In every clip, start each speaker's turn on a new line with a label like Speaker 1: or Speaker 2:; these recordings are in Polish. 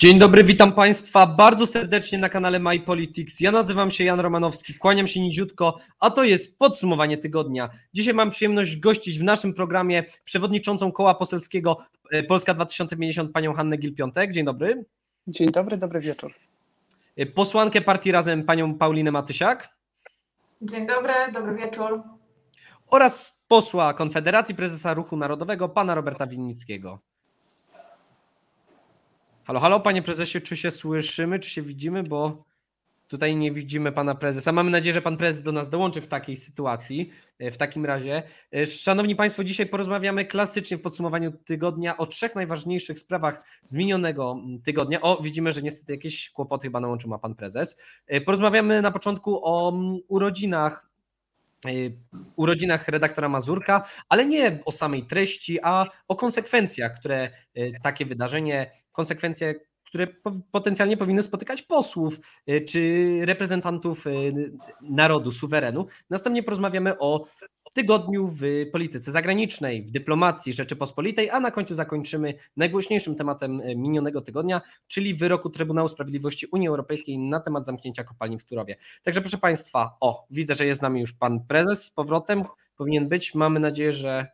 Speaker 1: Dzień dobry, witam Państwa bardzo serdecznie na kanale My Politics. Ja nazywam się Jan Romanowski, kłaniam się niziutko, a to jest podsumowanie tygodnia. Dzisiaj mam przyjemność gościć w naszym programie przewodniczącą koła poselskiego e, Polska 2050 panią Hannę Gil-Piątek. Dzień dobry.
Speaker 2: Dzień dobry, dobry wieczór.
Speaker 1: E, posłankę partii Razem panią Paulinę Matysiak.
Speaker 3: Dzień dobry, dobry wieczór.
Speaker 1: Oraz posła Konfederacji Prezesa Ruchu Narodowego pana Roberta Winnickiego. Halo, halo, panie prezesie, czy się słyszymy, czy się widzimy, bo tutaj nie widzimy pana prezesa. Mamy nadzieję, że pan prezes do nas dołączy w takiej sytuacji. E, w takim razie, e, szanowni państwo, dzisiaj porozmawiamy klasycznie w podsumowaniu tygodnia o trzech najważniejszych sprawach z minionego tygodnia. O, widzimy, że niestety jakieś kłopoty chyba na łączu ma pan prezes. E, porozmawiamy na początku o urodzinach urodzinach redaktora Mazurka, ale nie o samej treści, a o konsekwencjach, które takie wydarzenie, konsekwencje, które potencjalnie powinny spotykać posłów czy reprezentantów narodu, suwerenu. Następnie porozmawiamy o tygodniu w polityce zagranicznej, w dyplomacji Rzeczypospolitej, a na końcu zakończymy najgłośniejszym tematem e, minionego tygodnia, czyli wyroku Trybunału Sprawiedliwości Unii Europejskiej na temat zamknięcia kopalni w Turowie. Także proszę Państwa, o, widzę, że jest z nami już Pan Prezes z powrotem, powinien być, mamy nadzieję, że,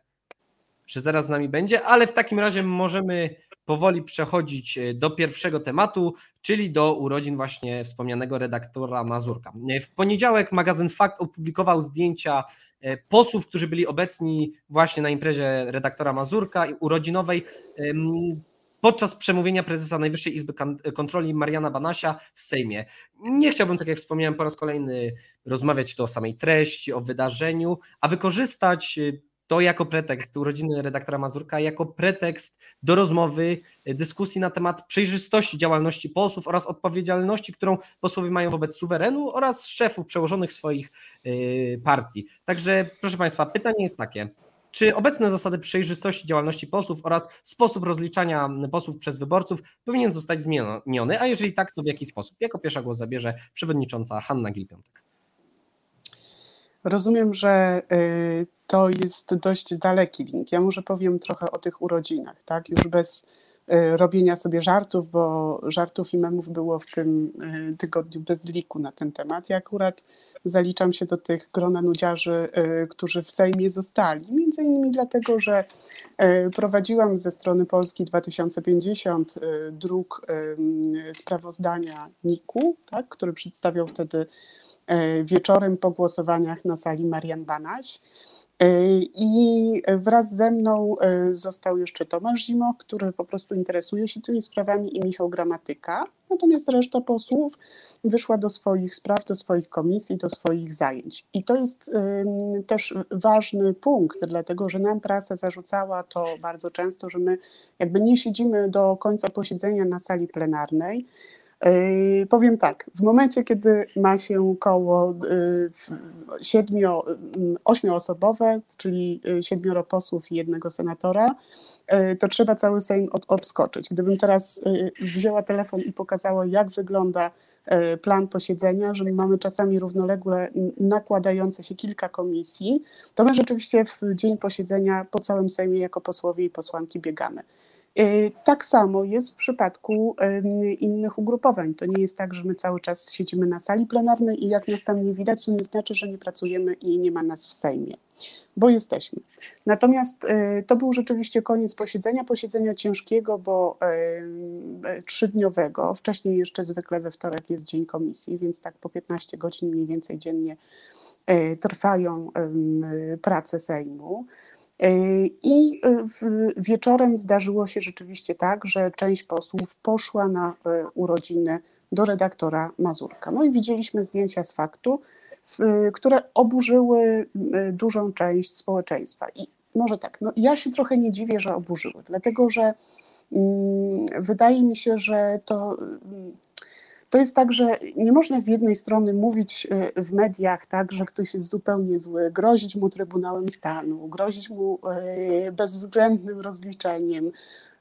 Speaker 1: że zaraz z nami będzie, ale w takim razie możemy powoli przechodzić e, do pierwszego tematu, czyli do urodzin właśnie wspomnianego redaktora Mazurka. E, w poniedziałek magazyn Fakt opublikował zdjęcia e, posłów, którzy byli obecni właśnie na imprezie redaktora Mazurka urodzinowej podczas przemówienia prezesa Najwyższej Izby Kontroli Mariana Banasia w Sejmie. Nie chciałbym, tak jak wspomniałem po raz kolejny, rozmawiać tu o samej treści, o wydarzeniu, a wykorzystać to jako pretekst, urodziny redaktora Mazurka, jako pretekst do rozmowy, e, dyskusji na temat przejrzystości działalności posłów oraz odpowiedzialności, którą posłowie mają wobec suwerenu oraz szefów przełożonych swoich e, partii. Także, proszę Państwa, pytanie jest takie. Czy obecne zasady przejrzystości działalności posłów oraz sposób rozliczania posłów przez wyborców powinien zostać zmieniony, a jeżeli tak, to w jaki sposób? Jako pierwsza głos zabierze przewodnicząca Hanna Gilpiątek.
Speaker 2: Rozumiem, że y, to jest dość daleki link. Ja może powiem trochę o tych urodzinach, tak? Już bez y, robienia sobie żartów, bo żartów i memów było w tym y, tygodniu bez liku na ten temat. Ja akurat zaliczam się do tych grona nudziarzy, którzy w Sejmie zostali. Między innymi dlatego, że prowadziłam ze strony Polski 2050 druk sprawozdania NIK-u, tak, który przedstawiał wtedy wieczorem po głosowaniach na sali Marian Banaś. E, I wraz ze mną e, został jeszcze Tomasz Zimo, który po prostu interesuje się tymi sprawami, i Michał Gramatyka. Natomiast reszta posłów wyszła do swoich spraw, do swoich komisji, do swoich zajęć. I to jest też ważny punkt, dlatego że nam prasa zarzucała to bardzo często, że my jakby nie siedzimy do końca posiedzenia na sali plenarnej powiem tak, w momencie, kiedy ma się koło yy, siedmio, yy, ośmioosobowe, czyli siedmioro posłów i jednego senatora, to trzeba cały Sejm od, obskoczyć. Gdybym teraz wzięła telefon i pokazała, jak wygląda plan posiedzenia, że my mamy czasami równolegle nakładające się kilka komisji, to my rzeczywiście w dzień posiedzenia po całym Sejmie jako posłowie i posłanki biegamy. Y, tak samo jest w przypadku innych ugrupowań. To nie jest tak, że my cały czas siedzimy na sali plenarnej i jak nas tam nie widać, to nie znaczy, że nie pracujemy i nie ma nas w Sejmie, bo jesteśmy. Natomiast y, to był rzeczywiście koniec posiedzenia, posiedzenia ciężkiego, bo trzydniowego. Wcześniej jeszcze zwykle we wtorek jest dzień komisji, więc tak po 15 godzin mniej więcej dziennie trwają prace Sejmu. E, I e, wieczorem zdarzyło się rzeczywiście tak, że część posłów poszła na e, urodziny do redaktora Mazurka. No i widzieliśmy zdjęcia z faktu, które oburzyły dużą część społeczeństwa. I może tak, no ja się trochę nie dziwię, że oburzyły, dlatego że mm, wydaje mi się, że to to jest tak, że nie można z jednej strony mówić e, w mediach tak, że ktoś jest zupełnie zły, grozić mu Trybunałem Stanu, grozić mu e, bezwzględnym rozliczeniem,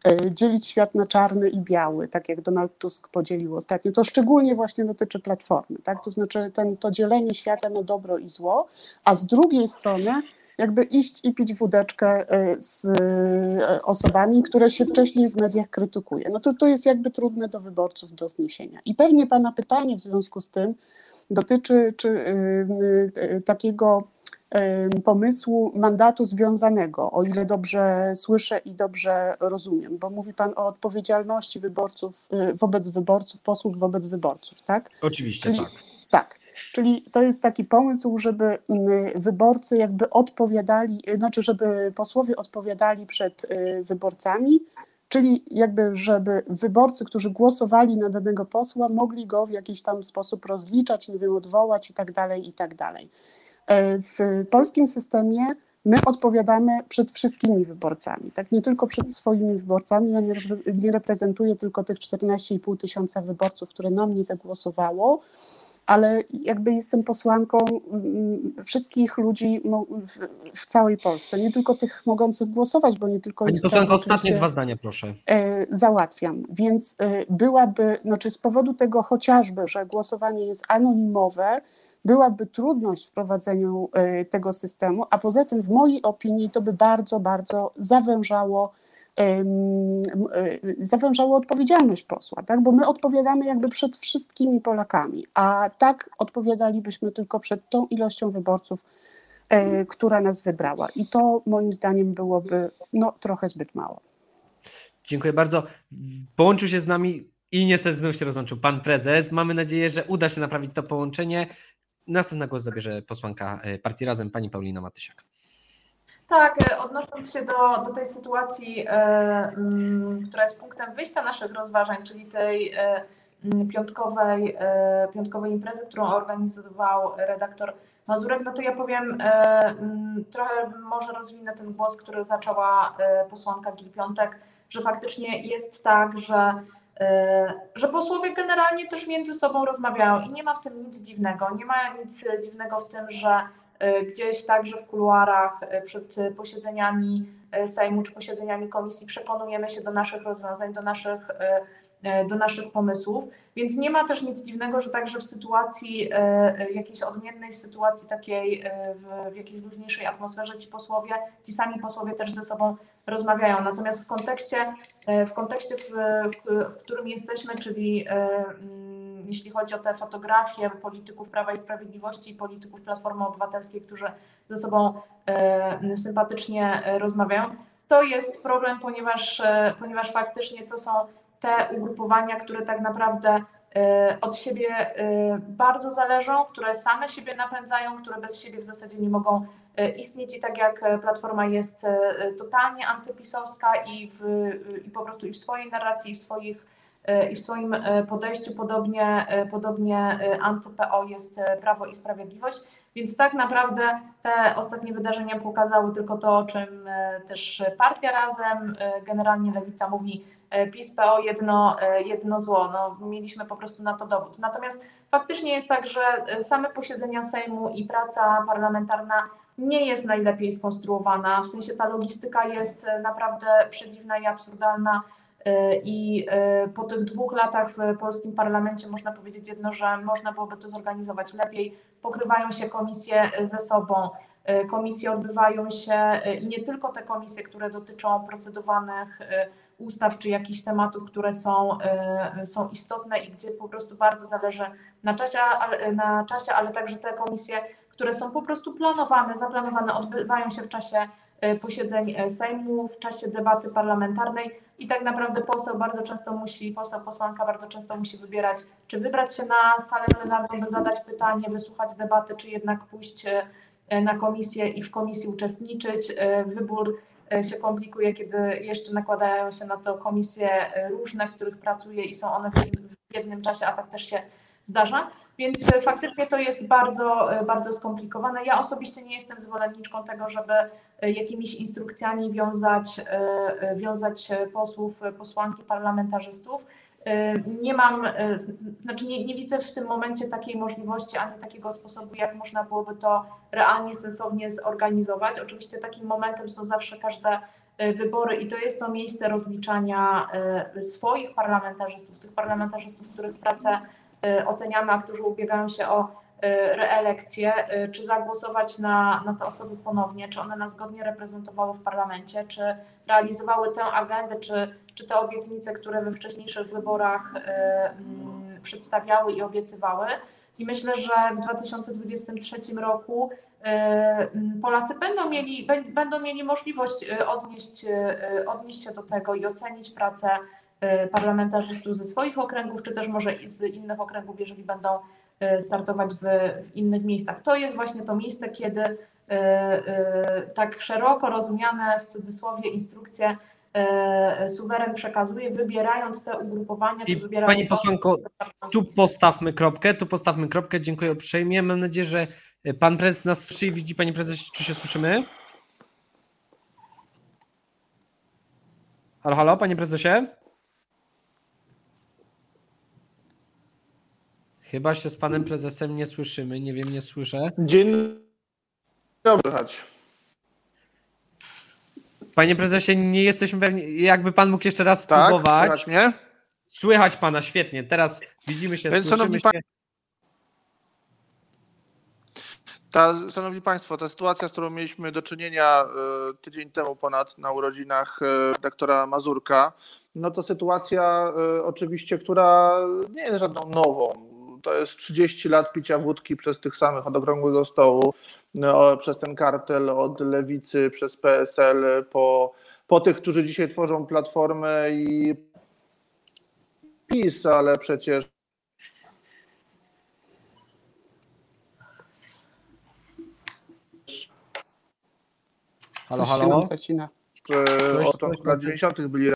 Speaker 2: e, dzielić świat na czarny i biały, tak jak Donald Tusk podzielił ostatnio. To szczególnie właśnie dotyczy Platformy, tak? to znaczy ten, to dzielenie świata na dobro i zło, a z drugiej strony jakby iść i pić wódeczkę e, z e, osobami, które się wcześniej w mediach krytykuje. No to to jest jakby trudne do wyborców do zniesienia. I pewnie Pana pytanie w związku z tym dotyczy czy, y, takiego pomysłu mandatu związanego, o ile dobrze słyszę i dobrze rozumiem, bo mówi Pan o odpowiedzialności wyborców wobec wyborców, posłów wobec wyborców, tak?
Speaker 1: Oczywiście,
Speaker 2: Czyli-
Speaker 1: tak.
Speaker 2: Tak. Czyli to jest taki pomysł, żeby mm, wyborcy jakby odpowiadali, znaczy, żeby posłowie odpowiadali przed y, wyborcami, czyli jakby, żeby wyborcy, którzy głosowali na danego posła, mogli go w jakiś tam sposób rozliczać, nie wiem, odwołać i tak dalej, i tak dalej. E, W polskim systemie my odpowiadamy przed wszystkimi wyborcami, tak nie tylko przed swoimi wyborcami. Ja nie, nie reprezentuję tylko tych 14,5 tysiąca wyborców, które na mnie zagłosowało, ale jakby jestem posłanką mm, wszystkich ludzi w, całej Polsce, nie tylko tych mogących głosować, bo nie tylko
Speaker 1: Pani posłanko, ostatnie dwa zdania, proszę.
Speaker 2: e, załatwiam. Więc e, byłaby, znaczy z powodu tego chociażby, że głosowanie jest anonimowe, byłaby trudność w wprowadzeniu e, tego systemu, a poza tym w mojej opinii to by bardzo, bardzo zawężało zawężało odpowiedzialność posła, tak? bo my odpowiadamy jakby przed wszystkimi Polakami, a tak odpowiadalibyśmy tylko przed tą ilością wyborców, e, która nas wybrała. I to moim zdaniem byłoby no, trochę zbyt mało.
Speaker 1: Dziękuję bardzo. Połączył się z nami i niestety znów się rozłączył pan prezes. Mamy nadzieję, że uda się naprawić to połączenie. Następny głos zabierze posłanka e, partii Razem, pani Paulina Matysiak.
Speaker 3: Tak, e, odnosząc się do, do tej sytuacji, e, mm, która jest punktem wyjścia naszych rozważań, czyli tej e, mm, piątkowej, piątkowej imprezy, którą organizował redaktor Mazurek, no to ja powiem, mm, trochę może rozwinę ten głos, który zaczęła posłanka Gil Piątek, że faktycznie jest tak, że że posłowie generalnie też między sobą rozmawiają i nie ma w tym nic dziwnego. Nie ma nic dziwnego w tym, że gdzieś także w kuluarach e, przed posiedzeniami e, Sejmu czy posiedzeniami komisji przekonujemy się do naszych rozwiązań, do naszych, e, e, do naszych pomysłów. Więc nie ma też nic dziwnego, że także w sytuacji e, e, jakiejś odmiennej, w sytuacji takiej, e, w, w jakiejś luźniejszej atmosferze ci posłowie, ci sami posłowie też ze sobą rozmawiają. Natomiast w kontekście, e, w kontekście, w, w, w którym jesteśmy, czyli e, mm, jeśli chodzi o te fotografie polityków Prawa i Sprawiedliwości i polityków Platformy Obywatelskiej, którzy ze sobą e, sympatycznie rozmawiają, to jest problem, ponieważ, e, ponieważ faktycznie to są te ugrupowania, które tak naprawdę e, od siebie bardzo zależą, które same siebie napędzają, które bez siebie w zasadzie nie mogą istnieć. I tak jak Platforma jest totalnie antypisowska i, w, i po prostu i w swojej narracji, i w swoich i w swoim e, podejściu podobnie, e, podobnie e, anty-PO jest e, Prawo i Sprawiedliwość. Więc tak naprawdę te ostatnie wydarzenia pokazały tylko to, o czym e, też partia razem, e, generalnie Lewica mówi e, PiS, PO jedno, e, jedno zło. No, mieliśmy po prostu na to dowód. Natomiast faktycznie jest tak, że e, same posiedzenia Sejmu i praca parlamentarna nie jest najlepiej skonstruowana. W sensie ta logistyka jest e, naprawdę przedziwna i absurdalna. E, I e, po tych dwóch latach w polskim parlamencie można powiedzieć jedno, że można byłoby to zorganizować lepiej. Pokrywają się komisje ze sobą, e, komisje odbywają się i nie tylko te komisje, które dotyczą procedowanych ustaw czy jakichś tematów, które są, są istotne i gdzie po prostu bardzo zależy na czasie, na czasie, ale także te komisje, które są po prostu planowane, zaplanowane, odbywają się w czasie posiedzeń Sejmu, w czasie debaty parlamentarnej i tak naprawdę poseł bardzo często musi, poseł, posłanka bardzo często musi wybierać, czy wybrać się na salę plenarną, by zadać pytanie, wysłuchać debaty, czy jednak pójść e, na komisję i w komisji uczestniczyć. E, Wybór e, się komplikuje, kiedy jeszcze nakładają się na to komisje różne, w których pracuje i są one w jednym czasie, a tak też się zdarza. Więc e, faktycznie to jest bardzo, e, bardzo skomplikowane. Ja osobiście nie jestem zwolenniczką tego, żeby e, jakimiś instrukcjami wiązać, wiązać posłów, posłanki, parlamentarzystów. Nie mam, znaczy nie, nie widzę w tym momencie takiej możliwości ani takiego sposobu, jak można byłoby to realnie, sensownie zorganizować. Oczywiście takim momentem są zawsze każde wybory i to jest to miejsce rozliczania swoich parlamentarzystów, tych parlamentarzystów, których pracę oceniamy, a którzy ubiegają się o reelekcję, y, czy zagłosować na, na te osoby ponownie, czy one nas godnie reprezentowały w parlamencie, czy realizowały tę agendę, czy, czy te obietnice, które we wcześniejszych wyborach y, mm, przedstawiały i obiecywały. I myślę, że w 2023 roku y, mm, Polacy będą mieli, bę- będą mieli możliwość y, odnieść, y, odnieść się do tego i ocenić pracę y, parlamentarzystów ze swoich okręgów, czy też może i z innych okręgów, jeżeli będą y, startować w, w innych miejscach. To jest właśnie to miejsce, kiedy y, y, tak szeroko rozumiane w cudzysłowie instrukcje y, suweren przekazuje, wybierając te ugrupowania, czy
Speaker 1: I
Speaker 3: wybierając
Speaker 1: pani posłanko, Tu postawmy kropkę, tu postawmy kropkę. Dziękuję uprzejmie. Mam nadzieję, że pan prezes nas słyszy i widzi. Panie prezesie, czy się słyszymy? Halo, halo, panie prezesie? Chyba się z panem prezesem nie słyszymy. Nie wiem, nie słyszę.
Speaker 4: Dzień dobry.
Speaker 1: Panie prezesie, nie jesteśmy pewni. Jakby pan mógł jeszcze raz
Speaker 4: Tak,
Speaker 1: spróbować.
Speaker 4: słychać mnie?
Speaker 1: Słychać pana świetnie. Teraz widzimy się,
Speaker 4: Więc,
Speaker 1: słyszymy
Speaker 4: szanowni
Speaker 1: się.
Speaker 4: Ta, szanowni Państwo, ta sytuacja, z którą mieliśmy do czynienia e, tydzień temu ponad na urodzinach e, doktora Mazurka, no to sytuacja e, oczywiście, która nie jest żadną nową. To jest 30 lat picia wódki przez tych samych od okrągłego stołu, no, przez ten kartel od lewicy, przez PSL, po, po tych, którzy dzisiaj tworzą platformę i PiS, ale przecież
Speaker 1: Halo,
Speaker 2: Coś się
Speaker 1: halo.
Speaker 2: nam zacina.
Speaker 1: Coś-
Speaker 4: od
Speaker 1: coś
Speaker 4: początku lat
Speaker 1: tam-
Speaker 4: 90. byli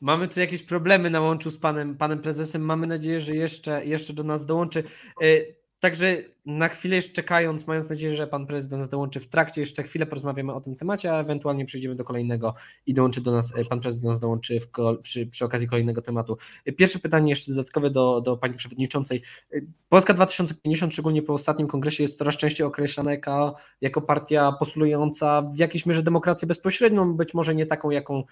Speaker 1: Mamy tu jakieś problemy na łączu z panem, panem prezesem. Mamy nadzieję, że jeszcze, jeszcze do nas dołączy. Także na chwilę jeszcze czekając, mając nadzieję, że pan do nas dołączy w trakcie, jeszcze chwilę porozmawiamy o tym temacie, a ewentualnie przejdziemy do kolejnego i dołączy do nas, e, pan do nas dołączy w, przy, przy okazji kolejnego tematu. E, Pierwsze pytanie jeszcze dodatkowe do, do pani przewodniczącej. E, Polska 2050, szczególnie po ostatnim kongresie, jest coraz częściej określana jako, jako partia postulująca w jakiejś mierze demokrację bezpośrednią, być może nie taką, jaką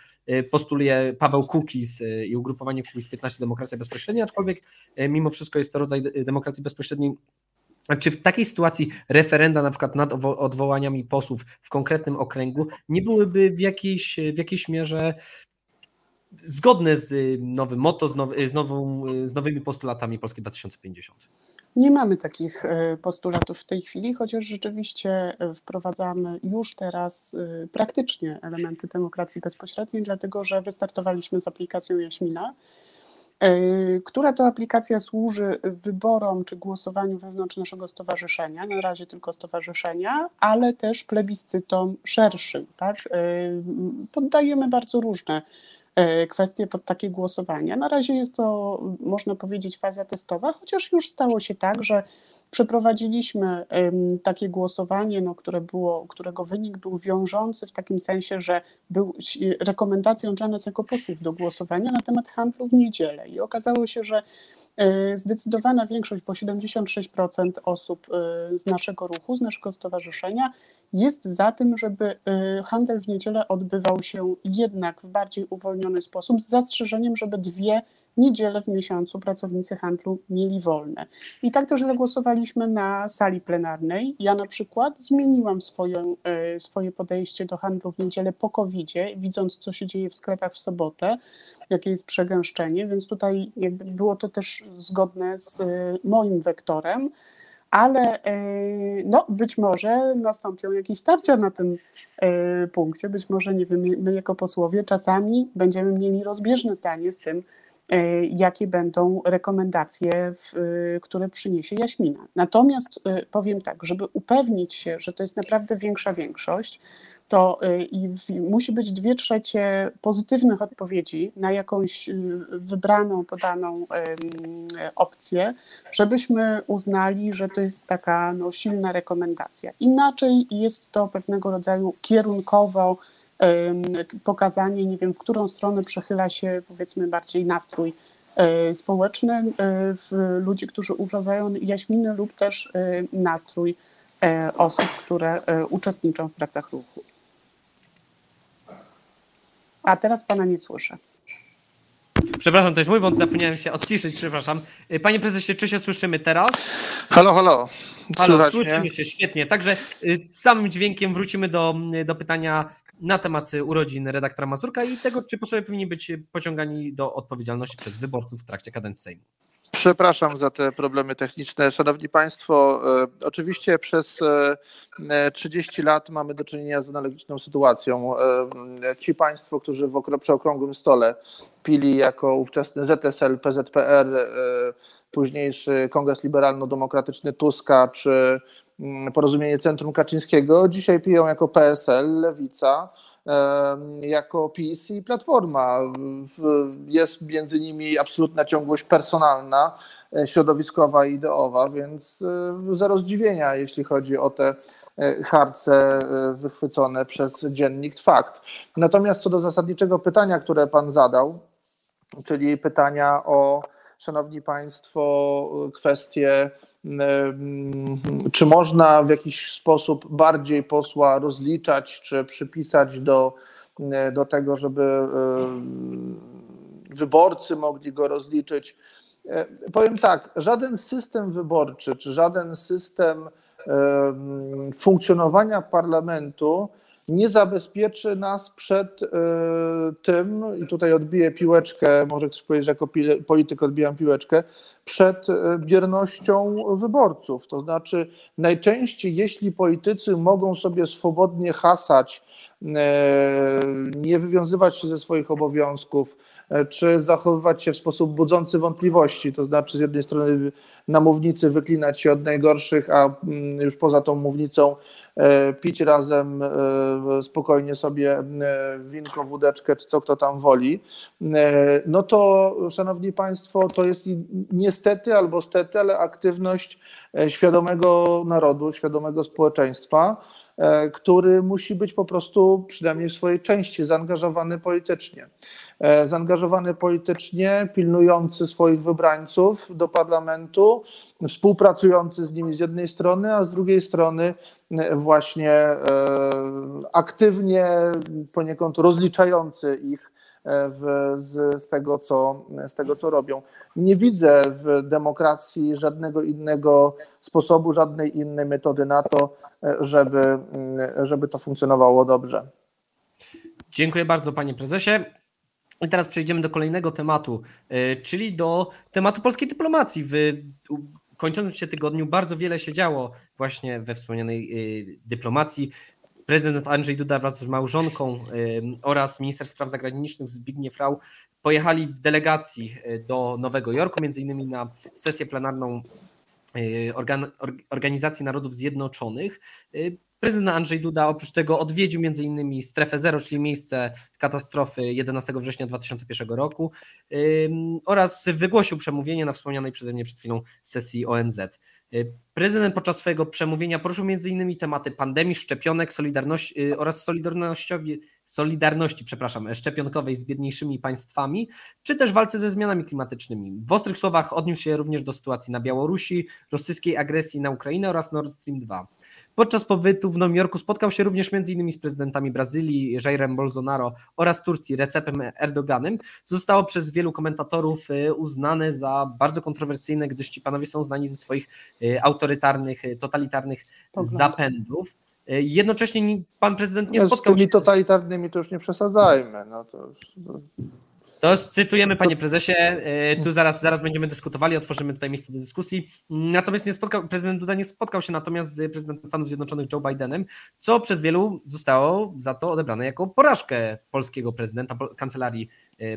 Speaker 1: postuluje Paweł Kukiz i ugrupowanie Kukiz 15 Demokracja Bezpośrednia, aczkolwiek mimo wszystko jest to rodzaj de- demokracji bezpośredniej. Czy w takiej sytuacji referenda na przykład nad odwołaniami posłów w konkretnym okręgu nie byłyby w jakiejś, w jakiejś mierze zgodne z nowym motto, z, z, nową, z nowymi postulatami Polski 2050?
Speaker 2: Nie mamy takich e, postulatów w tej chwili, chociaż rzeczywiście e, wprowadzamy już teraz e, praktycznie elementy demokracji bezpośredniej, dlatego że wystartowaliśmy z aplikacją Jaśmina, która to aplikacja służy wyborom czy głosowaniu wewnątrz naszego stowarzyszenia, na razie tylko stowarzyszenia, ale też plebiscytom szerszym. Tak? E, Poddajemy bardzo różne e, kwestie pod takie głosowania. Na razie jest to, można powiedzieć, faza testowa, chociaż już stało się tak, że przeprowadziliśmy takie głosowanie, no, które było, którego wynik był wiążący w takim sensie, że był ś- rekomendacją dla nas jako posłów do głosowania na temat handlu w niedzielę. I okazało się, że e, zdecydowana większość, bo 76% osób e, z naszego ruchu, z naszego stowarzyszenia jest za tym, żeby e, handel w niedzielę odbywał się jednak w bardziej uwolniony sposób, z zastrzeżeniem, żeby dwie niedziele w miesiącu pracownicy handlu mieli wolne. I tak też zagłosowaliśmy na sali plenarnej. Ja na przykład zmieniłam swoją, e, swoje podejście do handlu w niedzielę po covid widząc co się dzieje w sklepach w sobotę, jakie jest przegęszczenie, więc tutaj jakby było to też zgodne z e, moim wektorem ale e, no, być może nastąpią jakieś starcia na tym punkcie. Być może, nie wiem, my jako posłowie czasami będziemy mieli rozbieżne zdanie z tym, jakie będą rekomendacje, e, które przyniesie Jaśmina. Natomiast e, powiem tak, żeby upewnić się, że to jest naprawdę większa większość, to e, musi być dwie trzecie pozytywnych odpowiedzi na jakąś e, wybraną, podaną opcję, żebyśmy uznali, że to jest taka no, silna rekomendacja. Inaczej jest to pewnego rodzaju kierunkowo pokazanie, nie wiem, w którą stronę przechyla się powiedzmy bardziej nastrój e, społeczny e, w ludzi, którzy używają jaśminy lub też e, nastrój osób, które uczestniczą w pracach ruchu. A teraz pana nie słyszę.
Speaker 1: Przepraszam, to jest mój błąd, zapomniałem się odciszyć, przepraszam. Y, Panie prezesie, czy się słyszymy teraz?
Speaker 4: Halo, halo.
Speaker 1: Halo,
Speaker 4: Słychać
Speaker 1: słyszymy
Speaker 4: mnie?
Speaker 1: się, świetnie. Także y, z samym dźwiękiem wrócimy do, do pytania na temat y, urodzin redaktora Mazurka i tego, czy posłowie powinni być pociągani do odpowiedzialności przez wyborców w trakcie kadencji Sejmu.
Speaker 4: Przepraszam za te problemy techniczne. Szanowni Państwo, e, oczywiście przez e, e, 30 lat mamy do czynienia z analogiczną sytuacją. E, Ci Państwo, którzy w okro- przy okrągłym stole pili jako ówczesny ZSL, PZPR, e, późniejszy Kongres Liberalno-Demokratyczny Tuska czy mm, Porozumienie Centrum Kaczyńskiego, dzisiaj piją jako PSL, Lewica, jako PiS i Platforma. Jest między nimi absolutna ciągłość personalna, e, środowiskowa i ideowa, więc e, zero zdziwienia, jeśli chodzi o te e, harce wychwycone przez dziennik Fakt. Natomiast co do zasadniczego pytania, które Pan zadał, czyli pytania o, Szanowni Państwo, kwestie, czy można w jakiś sposób bardziej posła rozliczać, czy przypisać do, do tego, żeby mm, wyborcy mogli go rozliczyć. E, Powiem tak, żaden system wyborczy, czy żaden system em, funkcjonowania parlamentu nie zabezpieczy nas przed e, tym, i tutaj odbiję piłeczkę, może ktoś powiedzieć, że jako polityk odbijam piłeczkę, przed e, biernością wyborców. To znaczy, najczęściej, jeśli politycy mogą sobie swobodnie hasać, e, nie wywiązywać się ze swoich obowiązków, czy zachowywać się w sposób budzący wątpliwości, to znaczy z jednej strony na mównicy wyklinać się od najgorszych, a mm, już poza tą mównicą e, pić razem e, spokojnie sobie e, winko, wódeczkę, czy co kto tam woli, e, no to szanowni państwo, to jest niestety albo stety, ale aktywność e, świadomego narodu, świadomego społeczeństwa, e, który musi być po prostu przynajmniej w swojej części zaangażowany politycznie. E, Zaangażowany politycznie, pilnujący swoich wybrańców do parlamentu, współpracujący z nimi z jednej strony, a z drugiej strony e, właśnie e, aktywnie poniekąd rozliczający ich e, w, z, z, tego, co, z tego, co robią. Nie widzę w demokracji żadnego innego sposobu, żadnej innej metody na to, e, żeby, mm, żeby to funkcjonowało dobrze.
Speaker 1: Dziękuję bardzo, panie prezesie. I teraz przejdziemy do kolejnego tematu, y, czyli do tematu polskiej dyplomacji. W kończącym się tygodniu bardzo wiele się działo właśnie we wspomnianej dyplomacji. Prezydent Andrzej Duda wraz z małżonką y, oraz minister spraw zagranicznych Zbigniew Rau pojechali w delegacji y, do Nowego Jorku, między innymi na sesję plenarną y, organ, or, Organizacji Narodów Zjednoczonych. Prezydent Andrzej Duda oprócz tego odwiedził innymi strefę zero, czyli miejsce katastrofy 11 września 2001 roku oraz wygłosił przemówienie na wspomnianej przeze mnie przed chwilą sesji ONZ. Y, Prezydent podczas swojego przemówienia poruszył innymi tematy pandemii, szczepionek solidarności, y, oraz solidarnościowi, solidarności przepraszam, szczepionkowej z biedniejszymi państwami, czy też walce ze zmianami klimatycznymi. W ostrych słowach odniósł się również do sytuacji na Białorusi, rosyjskiej agresji na Ukrainę oraz Nord Stream 2. Podczas pobytu w Nowym Jorku spotkał się również m.in. z prezydentami Brazylii, Jairem Bolsonaro oraz Turcji, Recepem Erdoganem, co zostało przez wielu komentatorów y, uznane za bardzo kontrowersyjne, gdyż ci panowie są znani ze swoich y, autorytarnych, y, totalitarnych
Speaker 2: Poglądów.
Speaker 1: zapędów. Jednocześnie ni- pan prezydent nie
Speaker 4: No, z
Speaker 1: spotkał
Speaker 4: tymi
Speaker 1: się...
Speaker 4: totalitarnymi to już nie przesadzajmy. No to już,
Speaker 1: To cytujemy, panie prezesie. e, Tu zaraz, zaraz będziemy dyskutowali, otworzymy tutaj miejsce do dyskusji. Natomiast nie spotkał, prezydent Duda nie spotkał się natomiast z prezydentem Stanów Zjednoczonych Joe Bidenem, co przez wielu zostało za to odebrane jako porażkę polskiego prezydenta, kancelarii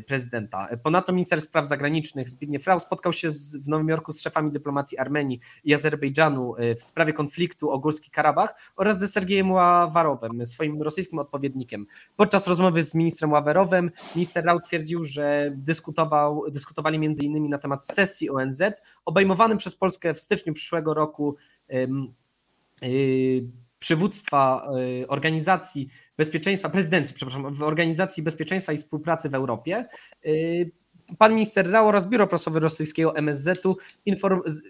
Speaker 1: prezydenta. Ponadto minister spraw zagranicznych Zbigniew Rau spotkał się z, w Nowym Jorku z szefami dyplomacji Armenii i Azerbejdżanu e, w sprawie konfliktu o Górski Karabach oraz ze Sergiejem Ławarowem, swoim rosyjskim odpowiednikiem. Podczas rozmowy z ministrem Ławerowem minister Rau twierdził, że dyskutował, dyskutowali innymi na temat sesji ONZ obejmowanym przez Polskę w styczniu przyszłego roku ym, yy, przywództwa yy, Organizacji Bezpieczeństwa, prezydencji, przepraszam, w Organizacji Bezpieczeństwa i Współpracy w Europie. Pan minister Rao oraz biuro prasowe rosyjskiego MSZ-u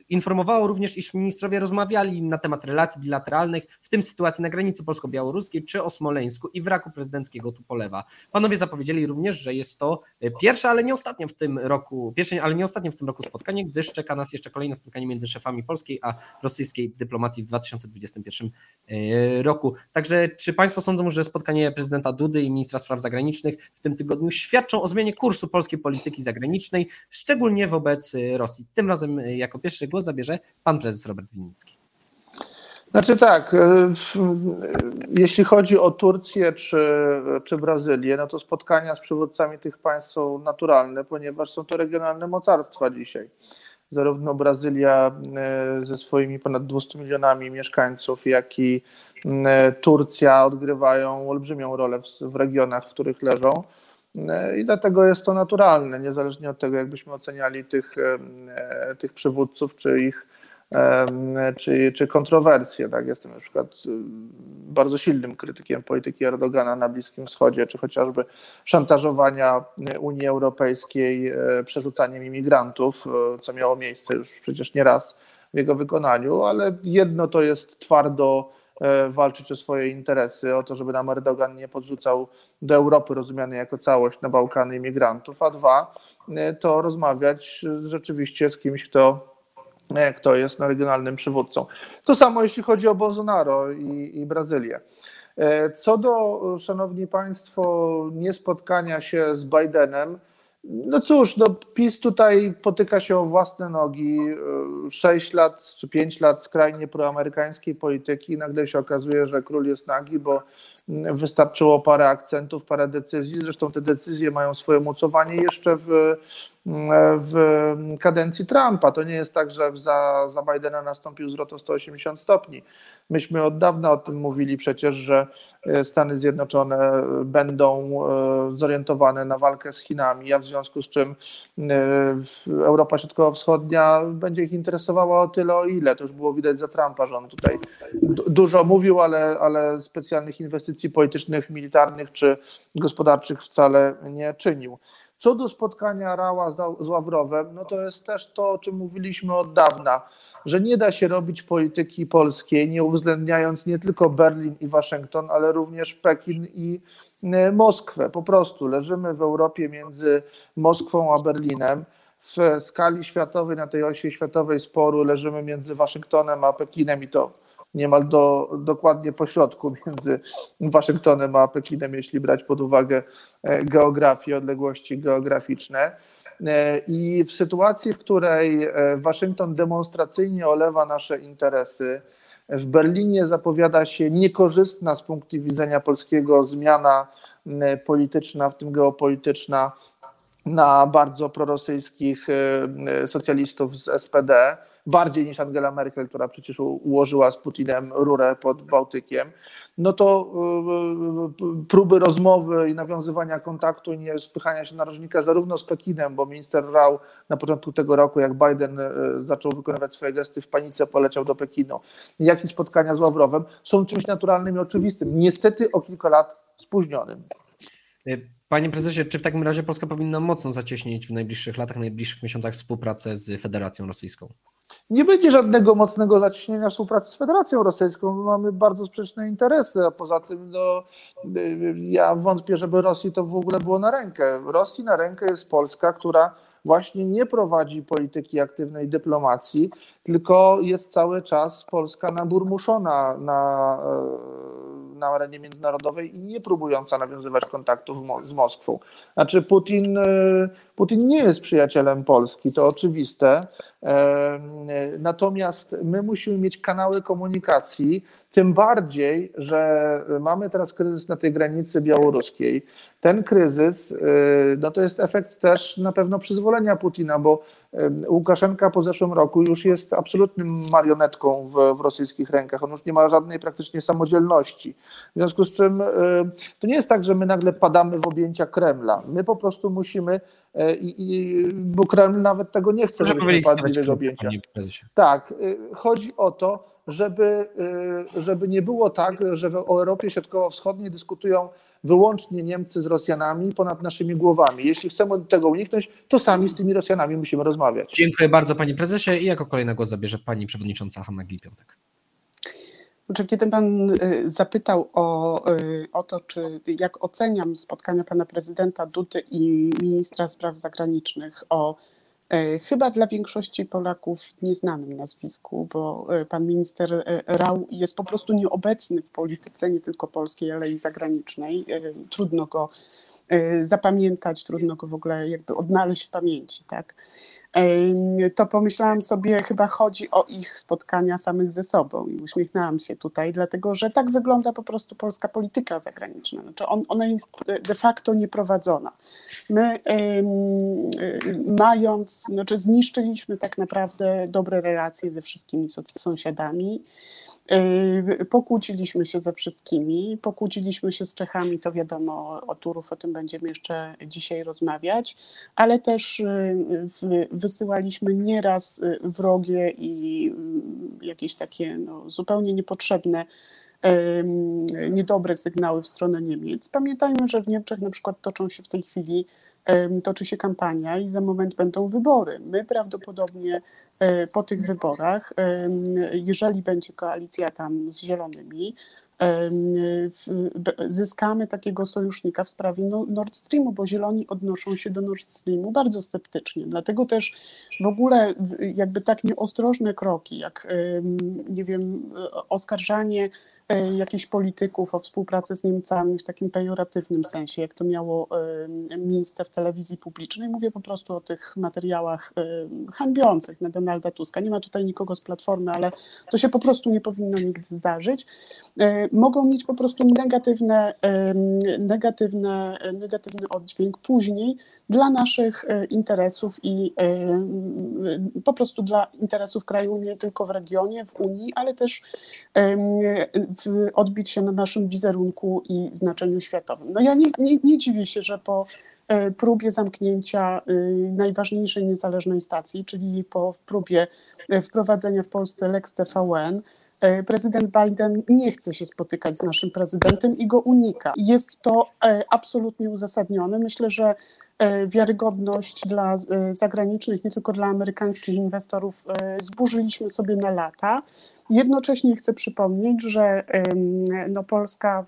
Speaker 1: informowało również, iż ministrowie rozmawiali na temat relacji bilateralnych, w tym sytuacji na granicy polsko-białoruskiej czy o Smoleńsku i wraku prezydenckiego Tupolewa. Panowie zapowiedzieli również, że jest to e, pierwsze, ale nie ostatnie w tym roku, pierwsze, ale nie ostatnie w tym roku spotkanie, gdyż czeka nas jeszcze kolejne spotkanie między szefami polskiej a rosyjskiej dyplomacji w 2021 e, roku. Także czy Państwo sądzą, że spotkanie prezydenta Dudy i ministra spraw zagranicznych w tym tygodniu świadczą o zmianie kursu polskiej polityki zagranicznej, szczególnie wobec e, Rosji? Tym razem e, jako pierwszy głos zabierze pan prezes Robert Winnicki.
Speaker 4: Znaczy tak, e, jeśli chodzi o Turcję czy, czy Brazylię, no to spotkania z przywódcami tych państw są naturalne, ponieważ są to regionalne mocarstwa dzisiaj. Zarówno Brazylia ze swoimi ponad 200 milionami mieszkańców, jak i Turcja odgrywają olbrzymią rolę w, w regionach, w których leżą. E, I dlatego jest to naturalne, niezależnie od tego, jakbyśmy oceniali tych, e, tych przywódców, czy ich czy, czy kontrowersje. Tak? Jestem na przykład bardzo silnym krytykiem polityki Erdogana na Bliskim Wschodzie, czy chociażby szantażowania Unii Europejskiej e, przerzucaniem imigrantów, e, co miało miejsce już przecież nie raz w jego wykonaniu, ale jedno to jest twardo e, walczyć o swoje interesy, o to, żeby nam Erdogan nie podrzucał do Europy rozumianej jako całość na Bałkany imigrantów, a dwa e, to rozmawiać rzeczywiście z kimś, kto e, kto jest na regionalnym przywódcą. To samo jeśli chodzi o Bolsonaro i, i Brazylię. E, Co do, szanowni państwo, niespotkania się z Bidenem, no cóż, no PiS tutaj potyka się o własne nogi. E, Sześć lat czy pięć lat skrajnie proamerykańskiej polityki. Nagle się okazuje, że król jest nagi, bo mm, wystarczyło parę akcentów, parę decyzji. Zresztą te decyzje mają swoje mocowanie jeszcze w, w kadencji Trumpa. To nie jest tak, że za, za Bidena nastąpił zwrot o 180 stopni. Myśmy od dawna o tym mówili przecież, że e, Stany Zjednoczone będą e, zorientowane na walkę z Chinami, a w związku z czym e, Europa Środkowo-Wschodnia będzie ich interesowała o tyle, o ile. To już było widać za Trumpa, że on tutaj du- dużo mówił, ale, ale specjalnych inwestycji politycznych, militarnych czy gospodarczych wcale nie czynił. Co do spotkania Rała z Ławrowem, no to jest też to, o czym mówiliśmy od dawna, że nie da się robić polityki polskiej, nie uwzględniając nie tylko Berlin i Waszyngton, ale również Pekin i e, Moskwę. Po prostu leżymy w Europie między Moskwą a Berlinem. W skali światowej, na tej osi światowej sporu leżymy między Waszyngtonem a Pekinem i to niemal do, dokładnie po środku między Waszyngtonem a Pekinem, jeśli brać pod uwagę e, geografię, odległości geograficzne. E, I w sytuacji, w której e, Waszyngton demonstracyjnie olewa nasze interesy, w Berlinie zapowiada się niekorzystna z punktu widzenia polskiego zmiana polityczna, w tym geopolityczna, na bardzo prorosyjskich e, socjalistów z SPD, bardziej niż Angela Merkel, która przecież ułożyła z Putinem rurę pod Bałtykiem, no to e, próby rozmowy i nawiązywania kontaktu i nie spychania się narożnika zarówno z Pekinem, bo minister Rao na początku tego roku, jak Biden zaczął wykonywać swoje gesty w panice, poleciał do Pekinu, jak i spotkania z Ławrowem, są czymś naturalnym i oczywistym. Niestety o kilka lat spóźnionym.
Speaker 1: Panie prezesie, czy w takim razie Polska powinna mocno zacieśnić w najbliższych latach, najbliższych miesiącach współpracę z Federacją Rosyjską?
Speaker 4: Nie będzie żadnego mocnego zacieśnienia współpracy z Federacją Rosyjską. My mamy bardzo sprzeczne interesy, a poza tym no, y, ja wątpię, żeby Rosji to w ogóle było na rękę. Rosji na rękę jest Polska, która właśnie nie prowadzi polityki aktywnej dyplomacji, tylko jest cały czas Polska naburmuszona na, e, na arenie międzynarodowej i nie próbująca nawiązywać kontaktów z Moskwą. Znaczy Putin, e, Putin nie jest przyjacielem Polski, to oczywiste. Natomiast my musimy mieć kanały komunikacji, tym bardziej, że mamy teraz kryzys na tej granicy białoruskiej. Ten kryzys y, no to jest efekt też na pewno przyzwolenia Putina, bo Łukaszenka po zeszłym roku już jest absolutnym marionetką w, w rosyjskich rękach. On już nie ma żadnej praktycznie samodzielności. W związku z czym y, to nie jest tak, że my nagle padamy w objęcia Kremla. My po prostu musimy, i, i, bo Kreml nawet tego nie chce,
Speaker 1: Proszę
Speaker 4: żebyśmy
Speaker 1: powiedzieć,
Speaker 4: padli
Speaker 1: stawiać
Speaker 4: w jego objęcia. Tak, y, chodzi o to, żeby, y, żeby nie było tak, że w Europie Środkowo-Wschodniej dyskutują wyłącznie Niemcy z Rosjanami ponad naszymi głowami. Jeśli chcemy tego uniknąć, to sami z tymi Rosjanami musimy rozmawiać.
Speaker 1: Dziękuję bardzo panie prezesie i jako kolejna głos zabierze pani przewodnicząca Hanna Gil-Piątek.
Speaker 2: Znaczy, kiedy pan y, zapytał o, y, o to, czy jak oceniam spotkania pana prezydenta Dudy i ministra spraw zagranicznych o y, chyba dla większości Polaków nieznanym nazwisku, bo pan minister Rał jest po prostu nieobecny w polityce nie tylko polskiej, ale i zagranicznej. Trudno go zapamiętać, trudno go w ogóle jakby odnaleźć w pamięci, tak? To pomyślałam sobie, chyba chodzi o ich spotkania samych ze sobą i uśmiechnęłam się tutaj, dlatego że tak wygląda po prostu polska polityka zagraniczna. Znaczy on, ona jest de facto nieprowadzona. My mając, znaczy zniszczyliśmy tak naprawdę dobre relacje ze wszystkimi sąsiadami. Yy, Pokłóciliśmy się ze wszystkimi, pokłóciliśmy się z Czechami, to wiadomo, o Turów o tym będziemy jeszcze dzisiaj rozmawiać, ale też yy, wysyłaliśmy nieraz yy, wrogie i jakieś takie no, zupełnie niepotrzebne, niedobre sygnały w stronę Niemiec. Pamiętajmy, że w Niemczech na przykład toczą się w tej chwili toczy się kampania i za moment będą wybory. My prawdopodobnie e, po tych wyborach, jeżeli będzie koalicja tam z Zielonymi, zyskamy takiego sojusznika w sprawie no- Nord Streamu, bo Zieloni odnoszą się do Nord Streamu bardzo sceptycznie. Dlatego też w ogóle jakby tak nieostrożne kroki, jak nie wiem, oskarżanie jakichś polityków o współpracę z Niemcami w takim pejoratywnym sensie, jak to miało em, miejsce w telewizji publicznej. Mówię po prostu o tych materiałach em, hańbiących na Donalda Tuska. Nie ma tutaj nikogo z Platformy, ale to się po prostu nie powinno nigdy zdarzyć. E, Mogą mieć po prostu negatywne, negatywne, negatywny oddźwięk później dla naszych e, interesów i po prostu dla interesów kraju nie tylko w regionie, w Unii, ale też odbić się na naszym wizerunku i znaczeniu światowym. No ja nie, nie, nie dziwię się, że po e, próbie zamknięcia y, najważniejszej niezależnej stacji, czyli po próbie e, wprowadzenia w Polsce Lex TVN, e, prezydent Biden nie chce się spotykać z naszym prezydentem i go unika. Jest to absolutnie uzasadnione. Myślę, że wiarygodność dla e, zagranicznych, nie tylko dla amerykańskich inwestorów e, zburzyliśmy sobie na lata. Jednocześnie chcę przypomnieć, że no Polska,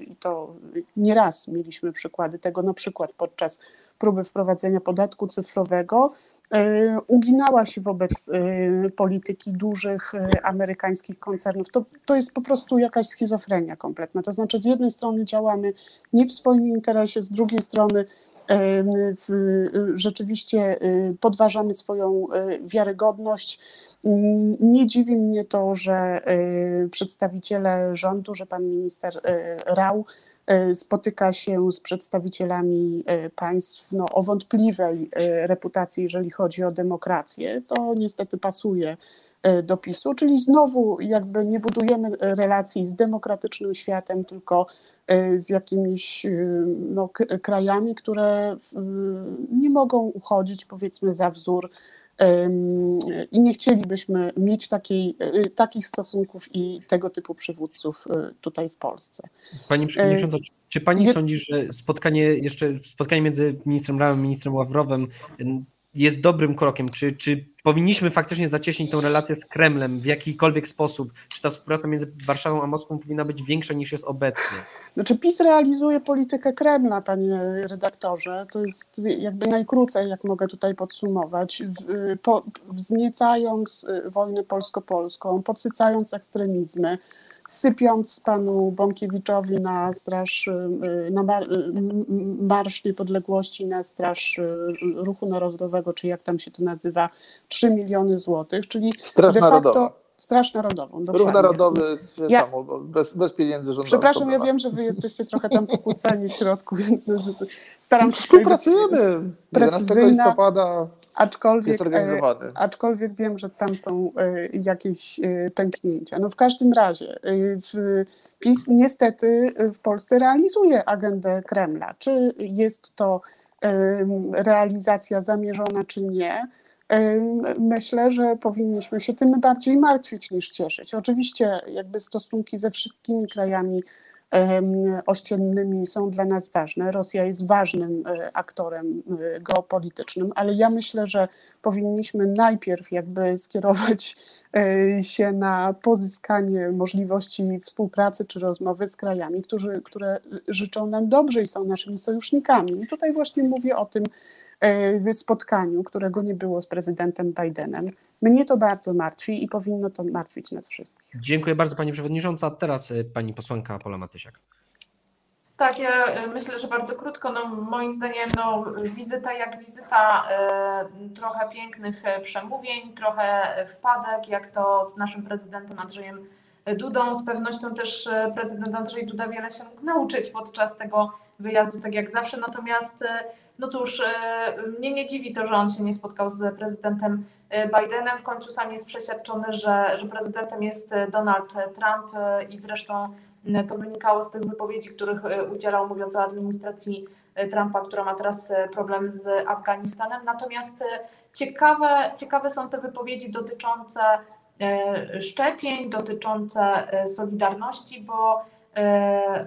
Speaker 2: i to nieraz mieliśmy przykłady tego, na przykład podczas próby wprowadzenia podatku cyfrowego, e, uginała się wobec e, polityki dużych e, amerykańskich koncernów. To, to jest po prostu jakaś schizofrenia kompletna. To znaczy, z jednej strony działamy nie w swoim interesie, z drugiej strony rzeczywiście e, podważamy swoją e, wiarygodność. Mm, Nie dziwi mnie to, że y, przedstawiciele rządu, że pan minister y, Rał y, spotyka się z przedstawicielami y, państw no, o wątpliwej y, reputacji, jeżeli chodzi o demokrację. To niestety pasuje do PiSu, czyli znowu jakby nie budujemy relacji z demokratycznym światem, tylko z jakimiś no, krajami, które nie mogą uchodzić powiedzmy za wzór I nie chcielibyśmy mieć takiej, y, takich stosunków i tego typu przywódców y, tutaj w Polsce.
Speaker 1: Pani przewodnicząca, czy- pani
Speaker 2: nie-
Speaker 1: sądzi, że spotkanie jeszcze spotkanie między ministrem Rałem i ministrem Ławrowem jest dobrym krokiem? Czy, czy powinniśmy faktycznie zacieśnić tą relację z Kremlem w jakikolwiek sposób? Czy ta współpraca między Warszawą a Moskwą powinna być większa niż jest obecnie?
Speaker 2: Znaczy PiS realizuje politykę Kremla, panie redaktorze. To jest jakby najkrócej, jak mogę tutaj podsumować. Wzniecając y, wojnę polsko-polską, podsycając ekstremizmy, sypiąc panu Bąkiewiczowi na straż, y, na mar, y, m- m- Marsz Niepodległości, na straż y, Ruchu Narodowego, czy jak tam się to nazywa, 3 miliony złotych, czyli
Speaker 4: Straż
Speaker 2: de facto
Speaker 4: Narodowa.
Speaker 2: Straż Narodową.
Speaker 4: Ruch
Speaker 2: dokładnie.
Speaker 4: Narodowy, wiesz,
Speaker 2: Ja-
Speaker 4: samo, bez, bez pieniędzy rządowych.
Speaker 2: Przepraszam, ja wiem, że wy jesteście trochę tam pokłóceni w środku, więc no, staram się
Speaker 4: Współpracujemy. 11
Speaker 2: precyzyjna.
Speaker 4: listopada
Speaker 2: Aczkolwiek,
Speaker 4: jest
Speaker 2: e,
Speaker 4: organizowany.
Speaker 2: aczkolwiek wiem, że tam są e, jakieś e, pęknięcia. No w każdym razie e, PiS niestety w Polsce realizuje agendę Kremla. Czy jest to realizacja zamierzona, czy nie? Myślę, że powinniśmy się tym bardziej martwić niż cieszyć. Oczywiście jakby stosunki ze wszystkimi krajami ościennymi są dla nas ważne. Rosja jest ważnym e, aktorem e, geopolitycznym, ale ja myślę, że powinniśmy najpierw jakby skierować e, się na pozyskanie możliwości współpracy czy rozmowy z krajami, którzy, które życzą nam dobrze i są naszymi sojusznikami. I tutaj właśnie mówię o tym spotkaniu, którego nie było z prezydentem Bidenem. Mnie to bardzo martwi i powinno to martwić nas wszystkich.
Speaker 1: Dziękuję bardzo Pani Przewodnicząca. Teraz y, Pani posłanka Pola Matysiak.
Speaker 3: Tak, ja y, myślę, że bardzo krótko. No, moim zdaniem no, wizyta jak wizyta, e, trochę pięknych e, przemówień, trochę wpadek, jak to z naszym prezydentem Andrzejem Dudą. Z pewnością też e, prezydent Andrzej Duda wiele się mógł nauczyć podczas tego wyjazdu, tak jak zawsze. Natomiast e, no cóż, e, mnie nie dziwi to, że on się nie spotkał z prezydentem e, Bidenem. W końcu sam jest przeświadczony, że, że prezydentem jest e, Donald Trump i zresztą to wynikało z tych wypowiedzi, których udzielał, mówiąc o administracji Trumpa, która ma teraz problem z Afganistanem. Natomiast ciekawe, ciekawe są te wypowiedzi dotyczące szczepień, dotyczące solidarności, bo